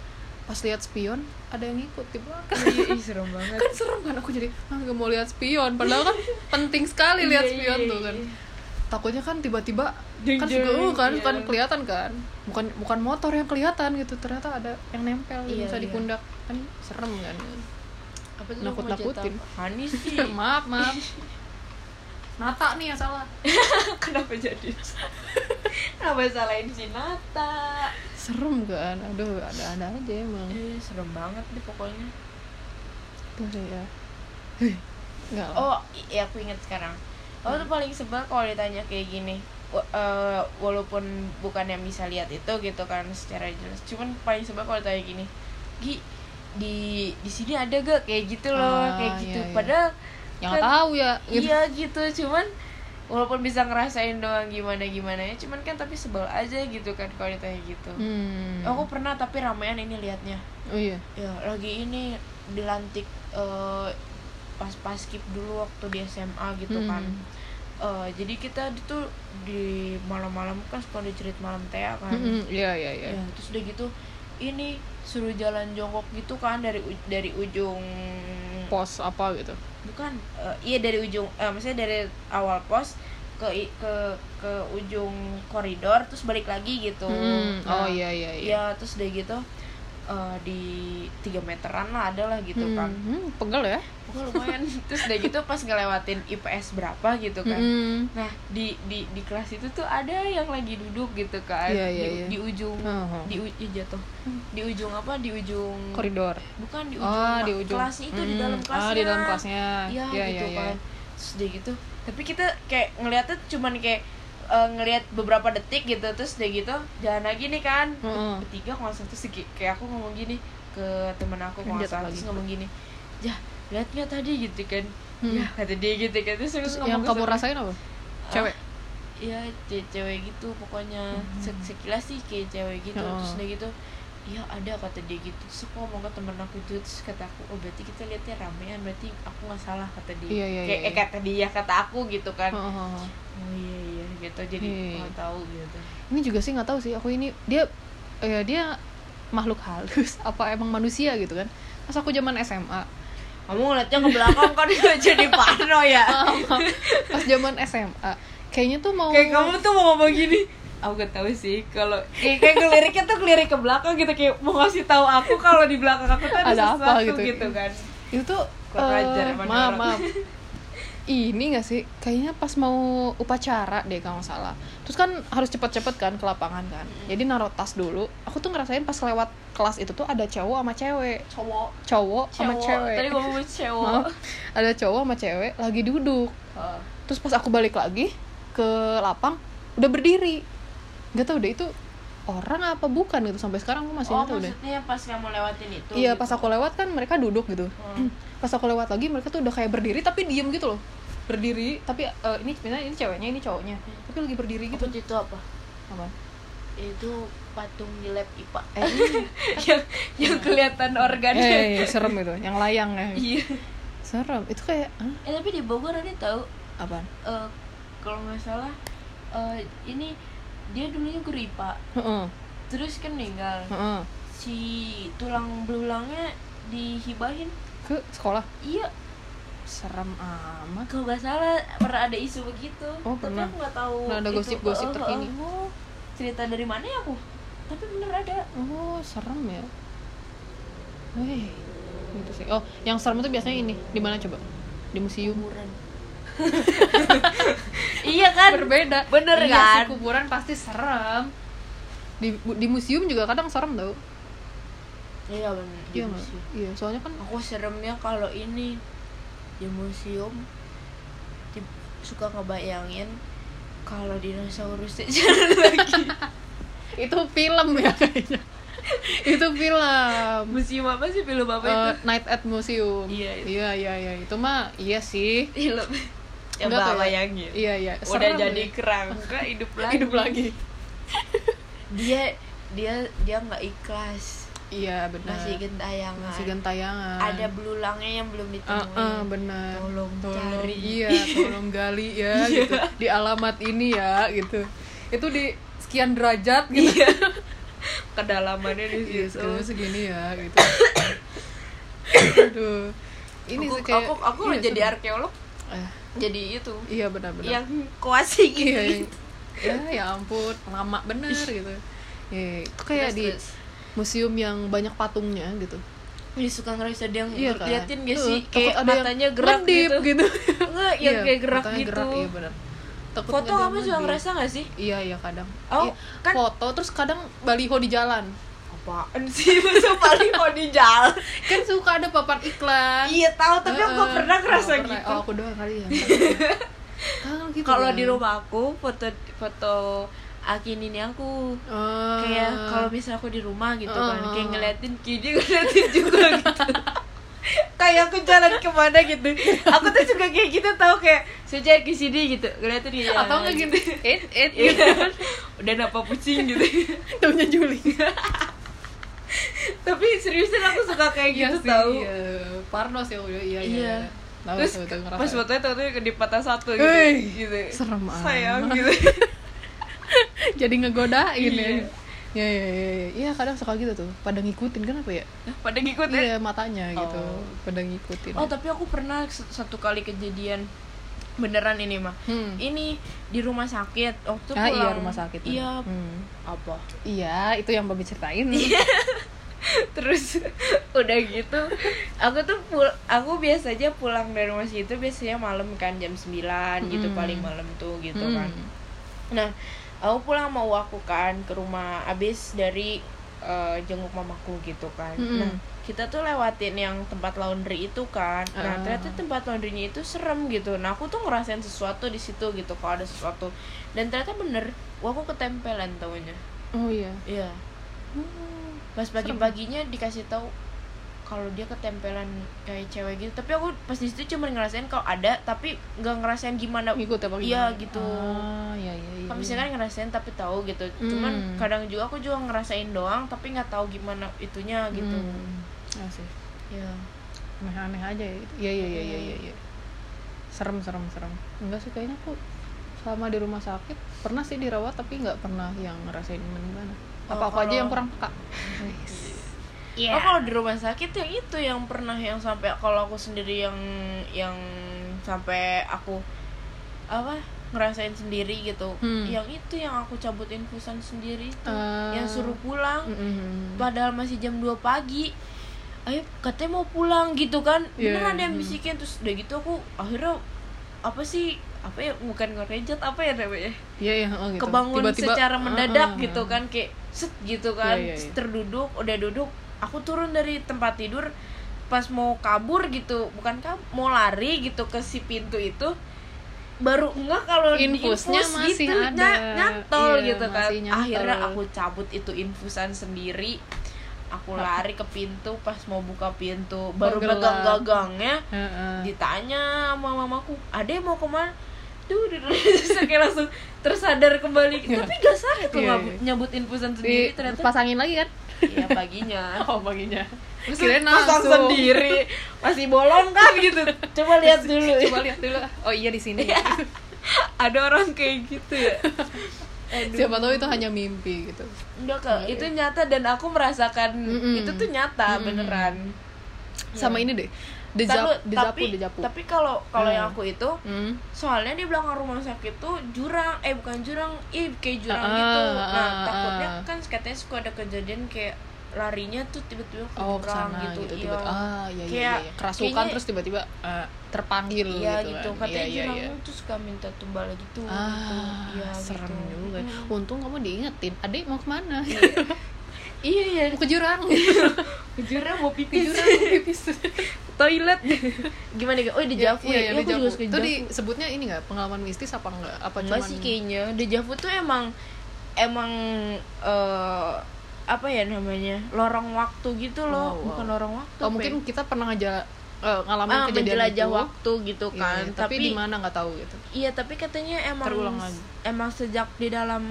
pas lihat spion ada yang ngikut di belakang iya ih, serem banget. Kan serem kan aku jadi ah gak mau lihat spion. Padahal kan penting sekali lihat Iya, spion iya, tuh kan. iya. takutnya kan tiba-tiba kan jeng, uh, kan iya. kan kelihatan kan. Bukan bukan motor yang kelihatan gitu ternyata ada yang nempel Iya, bisa di iya. pundak. Kan serem kan apa tuh Nakut-nakutin. Hani sih. Maaf maaf. Nata nih yang salah. Kenapa jadi? Kenapa salahin si Nata? Serem kan? Aduh ada ada aja emang. Eh, serem banget deh pokoknya. Tuh ya. Nggak oh iya aku ingat sekarang. Aku tuh paling sebel kalau ditanya kayak gini. Eh, walaupun bukan yang bisa lihat itu gitu kan secara jelas. Cuman paling sebel kalau ditanya gini. Gi di di sini ada gak? Kayak gitu loh Ah, kayak gitu. iya, iya. padahal yang kan- tahu ya gitu. iya gitu. Cuman walaupun bisa ngerasain doang gimana gimana ya cuman kan tapi sebel aja gitu kan kalau ditanya gitu. Hmm. aku pernah tapi ramean ini liatnya. Oh iya. Ya lagi ini dilantik eh, pas pas skip dulu waktu di SMA gitu Hmm. kan. Eh, jadi kita itu di malam-malam kan suka dicerit malam tea kan. Mm-mm, iya iya iya. Ya terus udah gitu ini suruh jalan jongkok gitu kan dari dari ujung pos apa gitu? Bukan eh, iya dari ujung eh, maksudnya dari awal pos ke ke ke ujung koridor terus balik lagi gitu. Hmm, Nah, oh iya iya iya. Iya, terus udah gitu eh, di tiga meteran lah ada lah gitu Hmm, kan. hmm, pegel ya Pokoknya lumayan. Terus udah gitu pas ngelewatin IPS berapa gitu kan. Mm-mm. nah di di di kelas itu tuh ada yang lagi duduk gitu kan. Iya, iya, di, iya. di ujung Oh, oh. di ih, jatuh. Di ujung apa? Di ujung koridor. Bukan di ujung, oh di ujung. kelasnya itu di Mm, dalam kelasnya ah di dalam kelasnya. Iya Iya, gitu iya, iya. kan. Terus udah gitu. Tapi kita kayak ngeliatnya cuman kayak eh, ngelihat beberapa detik gitu. Terus udah gitu jalan lagi nih kan. Heeh. bertiga kalau terus kayak- aku ngomong gini ke temen aku kalau terus ngomong gini jah lihat nggak tadi gitu kan. Hmm. ya kata dia gitu kan. Terus, Terus yang kamu sama- rasain apa? Cewek? Iya, ce- cewek gitu pokoknya. Se- sekilas sih kayak cewek gitu. Oh. terus udah gitu iya ada kata dia gitu. Terus aku ngomong ke temen aku itu terus kata aku oh berarti kita lihatnya ramean berarti aku nggak salah kata dia. Iya, iya, kayak iya, eh, kata dia kata aku gitu kan. Oh, oh, oh. oh iya iya gitu. Jadi Iya. nggak tahu gitu. Ini juga sih nggak tahu sih. Aku ini dia eh, dia makhluk halus apa emang manusia gitu kan. Pas aku zaman SMA kamu ngeliatnya ke belakang kan jadi parno ya? Pas zaman SMA kayaknya tuh mau kayak kamu tuh mau ngomong gini. Aku gak tahu sih kalau kayak, kayak ngeliriknya tuh ngelirik ke belakang gitu kayak mau ngasih tahu aku kalau di belakang aku tuh ada, Ada apa sesuatu gitu. gitu kan. Itu tuh Kurang eh, ajar emang maaf maaf ini gak sih? Kayaknya pas mau upacara deh kalau nggak salah. Terus kan harus cepet-cepet kan ke lapangan kan. Jadi naruh tas dulu. Aku tuh ngerasain pas lewat kelas itu tuh ada cowok sama cewek. Cowok. Cowok sama cewek. tadi ngomong cewek. Maaf. ada cowok sama cewek lagi duduk. Oh. terus pas aku balik lagi ke lapang udah berdiri. Nggak tahu deh itu orang apa bukan gitu sampai sekarang aku masih oh tahu deh maksudnya pas kamu lewatin itu iya gitu. pas aku lewat kan mereka duduk gitu. Hmm. pas aku lewat lagi mereka tuh udah kayak berdiri tapi diem gitu loh. Berdiri tapi eh, ini sebenarnya ini ceweknya ini cowoknya. Tapi lagi berdiri gitu. apa itu apa? Apa? Itu patung di lab IPA eh. Yang yang kelihatan organnya eh serem itu. Yang layang ya iya. Serem. Itu kayak ah, eh tapi di Bogor ada tahu apaan? Eh, kalau nggak salah eh, ini dia dulunya guru IPA Heeh, terus kan meninggal heeh. si tulang belulangnya dihibahin ke sekolah iya serem amat kalau nggak salah pernah ada isu begitu Oh, tapi pernah. aku nggak tahu Pernah ada gosip-gosip Oh, oh, terkini. oh. cerita dari mana ya aku tapi bener ada oh serem ya Wih, gitu sih. Oh, yang serem itu biasanya ini. Di mana coba? Di museum. kuburan iya kan Berbeda. bener iya kan sih, kuburan pasti serem. Di di museum juga kadang serem tau. iya bener di Iya. Iya, soalnya kan aku seremnya kalau ini di museum di- suka ngebayangin kalau dinosaurusnya jalan lagi itu film ya kayaknya. itu film. museum apa sih film apa Eh, itu Night at Museum. Iya, itu. iya, iya, iya. Itu mah iya sih. film Enggak ya. bayangin Iya, iya. udah Serem jadi ya. kerangka hidup lagi hidup lagi. dia dia dia nggak ikhlas Iya, benar. masih gentayangan Masih gentayangan. ada belulangnya yang belum ditemuin ah, benar. Tolong cari. Iya, tolong gali ya Iya. gitu. Di alamat ini ya gitu. Itu di sekian derajat gitu. iya kedalamannya di Iya, situ sekian segini ya gitu. Aduh. Ini aku, kayak aku aku iya, jadi arkeolog Eh, jadi itu iya benar-benar. yang kuasi gitu Iya, yang- ya ya ampun, lama bener gitu. Ya, itu kayak Terus, di terus. museum yang banyak patungnya gitu. Ih, suka ngerasa dia Iya kan? liatin gak sih kayak ada yang matanya gerak ngedip gitu, gitu. enggak yang Iya, kayak gerak gitu iya benar. Takut foto kamu juga ngerasa gak sih Iya iya kadang. Oh, Iya, kan- foto terus kadang baliho di jalan. Apaan sih masa paling mau di jalan Kan suka ada papan iklan. iya tahu tapi aku gak pernah ngerasa Oh, pernah. gitu Oh, aku doang kali ya. Kalau gitu. kalau kan. di rumah aku foto foto Akin ini aku Oh. kayak kalau misalnya aku di rumah gitu kan Oh. kayak ngeliatin kiri ngeliatin juga gitu kayak aku jalan ke mana gitu aku tuh juga kayak gitu tau kayak jalan ke sini gitu ngeliatin gitu atau nggak gitu. It it Iya gitu. udah napa pusing gitu Taunya Juli. tapi seriusan aku suka kayak gitu sih, tau Iya. Parnos ya udah iya iya. Iya. Tahu terus tahu tahu pas fotonya tau tuh di patah satu gitu, Hei, gitu. serem sayang amat. gitu Jadi ngegodain Iya. ya. Ya, ya, ya, ya. Iya kadang suka gitu tuh. Pada ngikutin kan apa ya? pada ngikutin Iya matanya gitu. Oh. Pada ngikutin. oh tapi aku pernah satu kali kejadian beneran ini mah Hmm. ini di rumah sakit waktu Ah pulang iya rumah sakit. iya Hmm. apa Iya, itu yang Babi ceritain. terus udah gitu aku tuh pul aku biasanya pulang dari rumah situ biasanya malam kan jam 9 gitu Mm. paling malam tuh gitu Hmm. kan nah aku pulang mau aku kan ke rumah abis dari eh, jenguk mamaku gitu kan Mm-mm. nah kita tuh lewatin yang tempat laundry itu kan. Nah Ah. ternyata tempat laundrynya itu serem gitu. Nah aku tuh ngerasain sesuatu di situ gitu kalau ada sesuatu. Dan ternyata bener wah aku ketempelan taunya. Oh iya. iya. Pas pagi-paginya dikasih tahu kalau dia ketempelan kayak cewek gitu tapi aku pas di situ cuma ngerasain kalau ada tapi nggak ngerasain gimana Ngikut apa Iya, gitu. Ah, iya iya iya. kan ngerasain tapi tahu gitu cuman Hmm. kadang juga aku juga ngerasain doang tapi nggak tahu gimana itunya gitu Hmm. Ya sih. ya Aneh-aneh aja ya. Iya iya iya iya iya. iya. Serem serem serem. Enggak sih kayaknya aku selama di rumah sakit pernah sih dirawat tapi nggak pernah yang ngerasain gimana. Oh, Apa aku aja yang kurang peka. Oh kalau di rumah sakit yang itu yang pernah yang sampai kalau aku sendiri yang yang sampai aku apa ngerasain sendiri gitu Hmm. yang itu yang aku cabut infusan sendiri itu Ah. yang suruh pulang Mm-mm. padahal masih jam 2 pagi ayo katanya mau pulang gitu kan Iya, beneran ada yang hmm. bisikin terus udah gitu aku akhirnya apa sih apa ya bukan ngerejat apa ya namanya Iya iya oh, gitu. kebangun Tiba-tiba, secara ah, mendadak ah, gitu ah. kan kayak set gitu kan Iya, iya, iya. terduduk udah duduk aku turun dari tempat tidur pas mau kabur gitu bukan kabur mau lari gitu ke si pintu itu baru enggak kalau Infusnya diinfus masih gitu ada. ny- nyantol Iya, gitu kan nyantol. akhirnya aku cabut itu infusan sendiri aku lari ke pintu pas mau buka pintu baru gelap. pegang gagangnya Heeh. ditanya sama mamaku ade mau ke mana duh kayak langsung tersadar kembali tapi gak sakit loh Iya, iya. nyabut infusan sendiri ternyata Dipasangin lagi kan? Iya paginya Oh paginya. Terus kirain pasang langsung. sendiri masih bolong kan gitu coba lihat dulu Coba lihat dulu. Oh iya di sini. ada orang kayak gitu ya Aduh. Siapa tahu itu hanya mimpi gitu. Enggak kak, itu nyata dan aku merasakan Mm-mm. itu tuh nyata Mm-mm. beneran. Sama Iya. ini deh. Dejapu, tapi dejapu. tapi kalau kalau Hmm. yang aku itu Hmm. soalnya di belakang rumah sakit tuh jurang eh bukan jurang ih kayak jurang Ah, gitu ah, nah ah, takutnya kan katanya suka ada kejadian kayak larinya tuh tiba-tiba ke Oh jurang gitu, gitu, iya. tiba ah iya iya, Kayak- iya. kerasukan kayaknya- terus tiba-tiba eh, terpanggil iya gitu, gitu kan. katanya iya, iya, jurang iya. tuh suka minta tumbal gitu ah gitu. Iya, serem gitu. juga Mm. untung kamu diingetin adik mau ke mana iya iya mau ke jurang ke jurang mau pipis jurang mau pipis toilet. Gimana gitu oh di Javu iya, ya, iya, Iya, aku dejavu. juga suka itu Dejavu. disebutnya ini nggak pengalaman mistis apa enggak? Apa cuman sih kayaknya. Dejavu tuh emang emang eh apa ya namanya? Lorong waktu gitu loh. Oh, wow. bukan lorong waktu oh mungkin ya? kita pernah aja eh, ngalamin ah, kejadian menjelajah itu. waktu gitu Iya, kan. iya, tapi, tapi di mana nggak tahu gitu. Iya tapi katanya emang Terulang lagi. emang sejak di dalam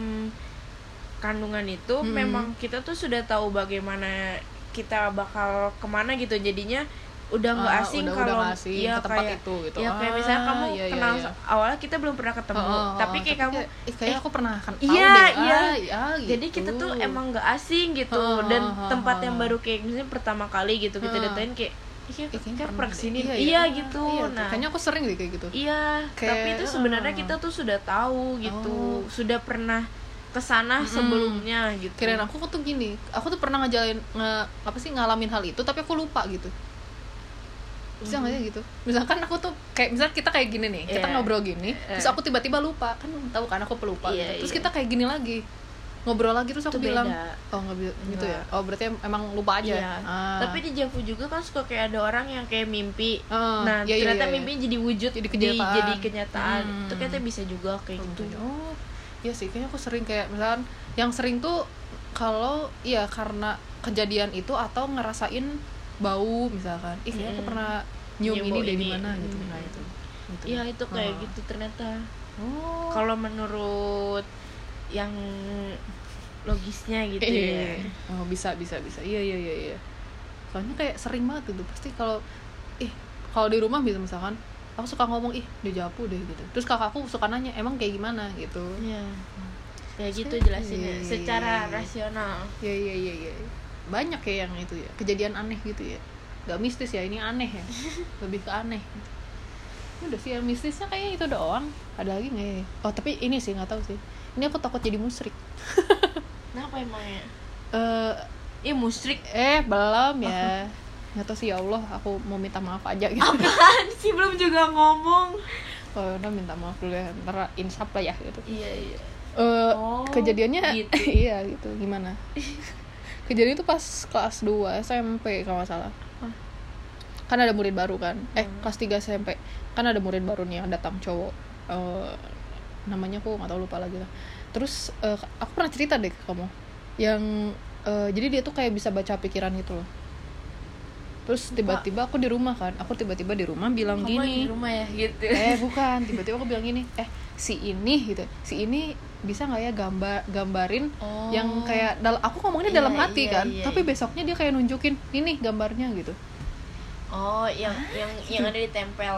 kandungan itu Hmm. memang kita tuh sudah tahu bagaimana kita bakal ke mana gitu jadinya udah nggak Ah, asing kalau iya ke tempat kayak itu gitu. ya kayak Ah, misalnya kamu iya, iya, kenal iya. awalnya kita belum pernah ketemu Oh, oh, tapi kayak kamu eh, kayaknya aku pernah kan Iya, deh. iya. Ah, iya, jadi gitu. kita tuh emang nggak asing gitu Oh, dan oh, tempat oh. yang baru kayak misalnya pertama kali gitu kita datengin kayak iya Eh, kayaknya kayak pernah ke sini iya, iya, gitu Iya, nah kayaknya aku sering deh kayak gitu iya Kayak, tapi itu sebenarnya kita tuh sudah tahu gitu Oh. sudah pernah ke sana Mm-mm. sebelumnya gitu kirain aku tuh gini aku tuh pernah ngejalin nge, apa sih ngalamin hal itu tapi aku lupa gitu bisa nggak Hmm. sih gitu misalkan aku tuh kayak misal kita kayak gini nih kita Iya. ngobrol gini terus Eh. aku tiba-tiba lupa kan tahu kan aku pelupa Iya, gitu. terus iya. kita kayak gini lagi ngobrol lagi terus aku Itu bilang beda. oh nggak gitu ya oh berarti em- emang lupa aja Iya. Ah. tapi di Javu juga kan suka kayak ada orang yang kayak mimpi Ah, nah iya, iya, ternyata iya, iya. mimpinya jadi wujud Jadi di- kenyataan. jadi kenyataan Hmm. itu kayaknya bisa juga kayak gitu oh iya sih kayaknya aku sering kayak misalkan yang sering tuh kalau iya karena kejadian itu atau ngerasain bau misalkan. Ih kayaknya aku pernah nyium Nyium ini ini. mana gitu. Nah itu. Gitu. Iya itu kayak Ah. gitu ternyata. Oh. Kalau menurut yang logisnya gitu Iya, ya. oh bisa bisa bisa. Iya iya iya iya. Soalnya kayak sering banget gitu. Pasti kalau ih kalau di rumah bisa misalkan aku suka ngomong ih dia japu deh gitu terus kakakku suka nanya emang kayak gimana gitu Iya. ya gitu Iya, jelasinnya iya, iya, secara rasional Iya iya iya iya. Banyak ya yang itu ya, kejadian aneh gitu ya. Gak mistis ya, ini aneh ya. Lebih ke aneh. Udah sih yang mistisnya kayaknya itu doang. Ada lagi nggak ya? Oh tapi ini sih nggak tahu sih. Ini aku takut jadi musrik. kenapa emangnya Eh Ih musrik eh belum ya. Nggak tahu sih ya Allah, aku mau minta maaf aja gitu. apaan sih? Belum juga ngomong. Oh udah minta maaf dulu ya, ntar insaf lah ya gitu. iya iya. Eh, Oh, kejadiannya gitu. iya gitu. Gimana? Kejadian itu pas kelas 2 SMP kalau nggak salah. Kan ada murid baru kan? Eh Hmm. kelas 3 SMP kan ada murid baru nih yang datang cowok. Eh, namanya aku nggak tahu lupa lagi lah. Terus eh, aku pernah cerita deh ke kamu. Yang eh, jadi dia tuh kayak bisa baca pikiran gitu loh terus tiba-tiba aku di rumah kan aku tiba-tiba di rumah bilang kamu gini. di rumah ya gitu. Eh bukan tiba-tiba aku bilang gini eh si ini gitu. Si ini bisa nggak ya gambar gambarin Oh. yang kayak dal aku ngomongnya Iya, dalam hati iya, kan iya, tapi iya. besoknya dia kayak nunjukin ini gambarnya gitu. Oh yang yang yang ada di tempel.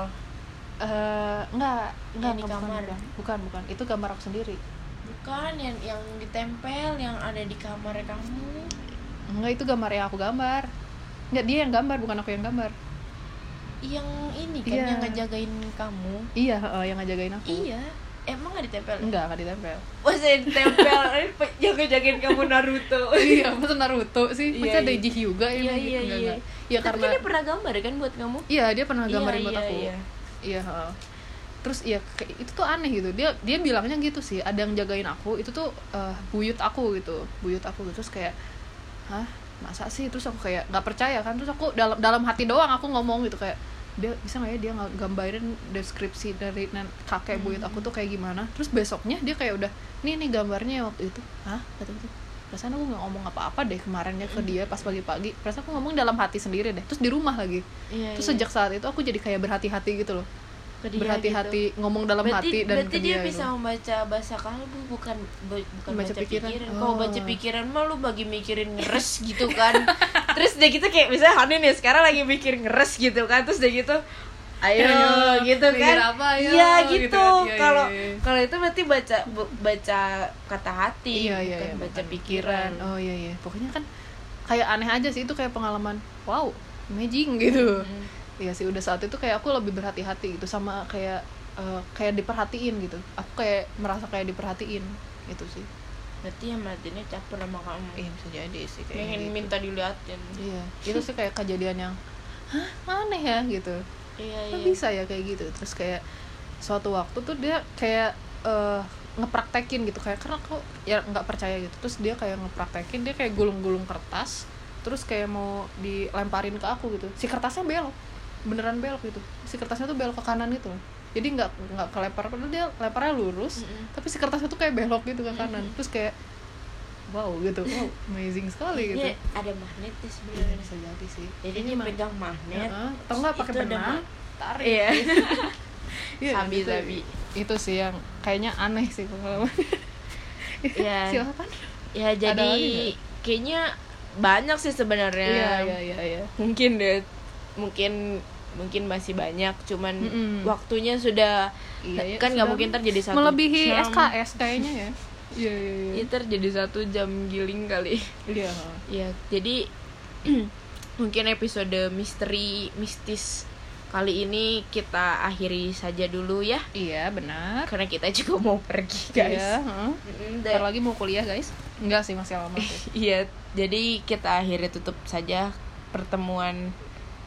Eh enggak enggak di bukan, kamar. bukan. Bukan bukan. Itu gambar aku sendiri. Bukan yang yang ditempel yang ada di kamar kamu. Enggak itu gambar yang aku gambar enggak dia yang gambar bukan aku yang gambar. Yang ini kan Iya. yang ngejagain kamu? Iya eh, yang ngejagain aku. Iya. Emang nggak ditempel? Enggak enggak ditempel. Masa ditempel? Pe- yang ngejagain kamu Naruto. Iya masa Naruto sih? Iya, masa ada iya. Ji Hyuga iya emang iya gitu? Iya. enggak. iya tapi karena dia pernah gambar kan buat kamu? Iya dia pernah gambarin Iya, buat iya, aku. iya. iya heeh. terus ya itu tuh aneh gitu. Dia dia bilangnya gitu sih. Ada yang jagain aku itu tuh eh, buyut aku gitu. Buyut aku gitu. Terus kayak hah masa sih? Terus aku kayak nggak percaya kan. Terus aku dalam dalam hati doang aku ngomong gitu kayak dia bisa nggak ya dia nggak gambarin deskripsi dari kakek buyut aku tuh kayak gimana? Terus besoknya dia kayak udah nih nih gambarnya waktu itu. Hah? kata gitu perasaan aku nggak ngomong apa-apa deh kemarinnya ke dia pas pagi-pagi. Perasaan aku ngomong dalam hati sendiri deh terus di rumah lagi. Iya, terus iya. sejak saat itu aku jadi kayak berhati-hati gitu loh Ke dia berhati-hati ngomong dalam gitu. berarti, hati dan berarti ke dia, dia, bisa gitu. membaca bahasa kalbu bukan bu- bukan Baca baca, pikiran. pikiran, Oh. kalau baca pikiran mah lu bagi mikirin ngeres gitu kan terus dia gitu kayak misalnya Hani nih sekarang lagi mikir ngeres gitu kan terus dia gitu ayo Ayo, gitu kan apa, ayo, iya gitu gitu kan. Iya, kalau iya, iya. kalau itu berarti baca bu- baca kata hati iya iya bukan iya, baca bukan pikiran oh iya iya pokoknya kan kayak aneh aja sih itu kayak pengalaman wow amazing gitu Mm. Iya sih udah saat itu kayak aku lebih berhati-hati gitu sama kayak eh, kayak diperhatiin gitu. Aku kayak merasa kayak diperhatiin itu sih. Berarti yang Martinnya caper sama kamu. Iya bisa jadi sih kayak pengen gitu. minta diliatin. Iya itu sih kayak kejadian yang hah aneh ya gitu. Iya kok iya. bisa ya kayak gitu? Terus kayak suatu waktu tuh dia kayak eh, ngepraktekin gitu. Kayak karena aku ya nggak percaya gitu. Terus dia kayak ngepraktekin dia kayak gulung-gulung kertas terus kayak mau dilemparin ke aku gitu. Si kertasnya belok beneran belok gitu. Si kertasnya tuh belok ke kanan gitu jadi nggak nggak kelempar padahal dia lemparnya lurus Mm-mm. tapi si kertasnya tuh kayak belok gitu ke kanan. Terus kayak wow gitu. Wow amazing sekali gitu. Iya, ada magnetnya Iya, sebenarnya bisa jadi sih. Jadi dia mah- pegang magnet atau nggak pakai benang tarik. Iya. Iya, Sabi, itu, sabi. itu sih yang kayaknya aneh sih pengalaman. Iya. silakan. Ya jadi kayaknya banyak sih sebenarnya. Iya iya iya iya. Mungkin deh mungkin mungkin masih banyak cuman Mm-mm. waktunya sudah Iya, ya, kan nggak mungkin terjadi satu melebihi jam. SKS kayaknya ya? Iya iya iya. Ini terjadi satu jam giling kali. Iya. Ya jadi mungkin episode misteri mistis kali ini kita akhiri saja dulu ya. Iya benar. Karena kita juga mau pergi guys. iya heeh. Mm, lagi mau kuliah guys. Enggak sih masih lama. Sih Iya, jadi kita akhirnya tutup saja pertemuan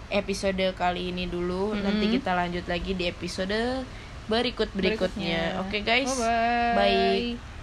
episode kali ini dulu. Mm-mm. Nanti kita lanjut lagi di episode berikut berikutnya. Oke guys, bye bye.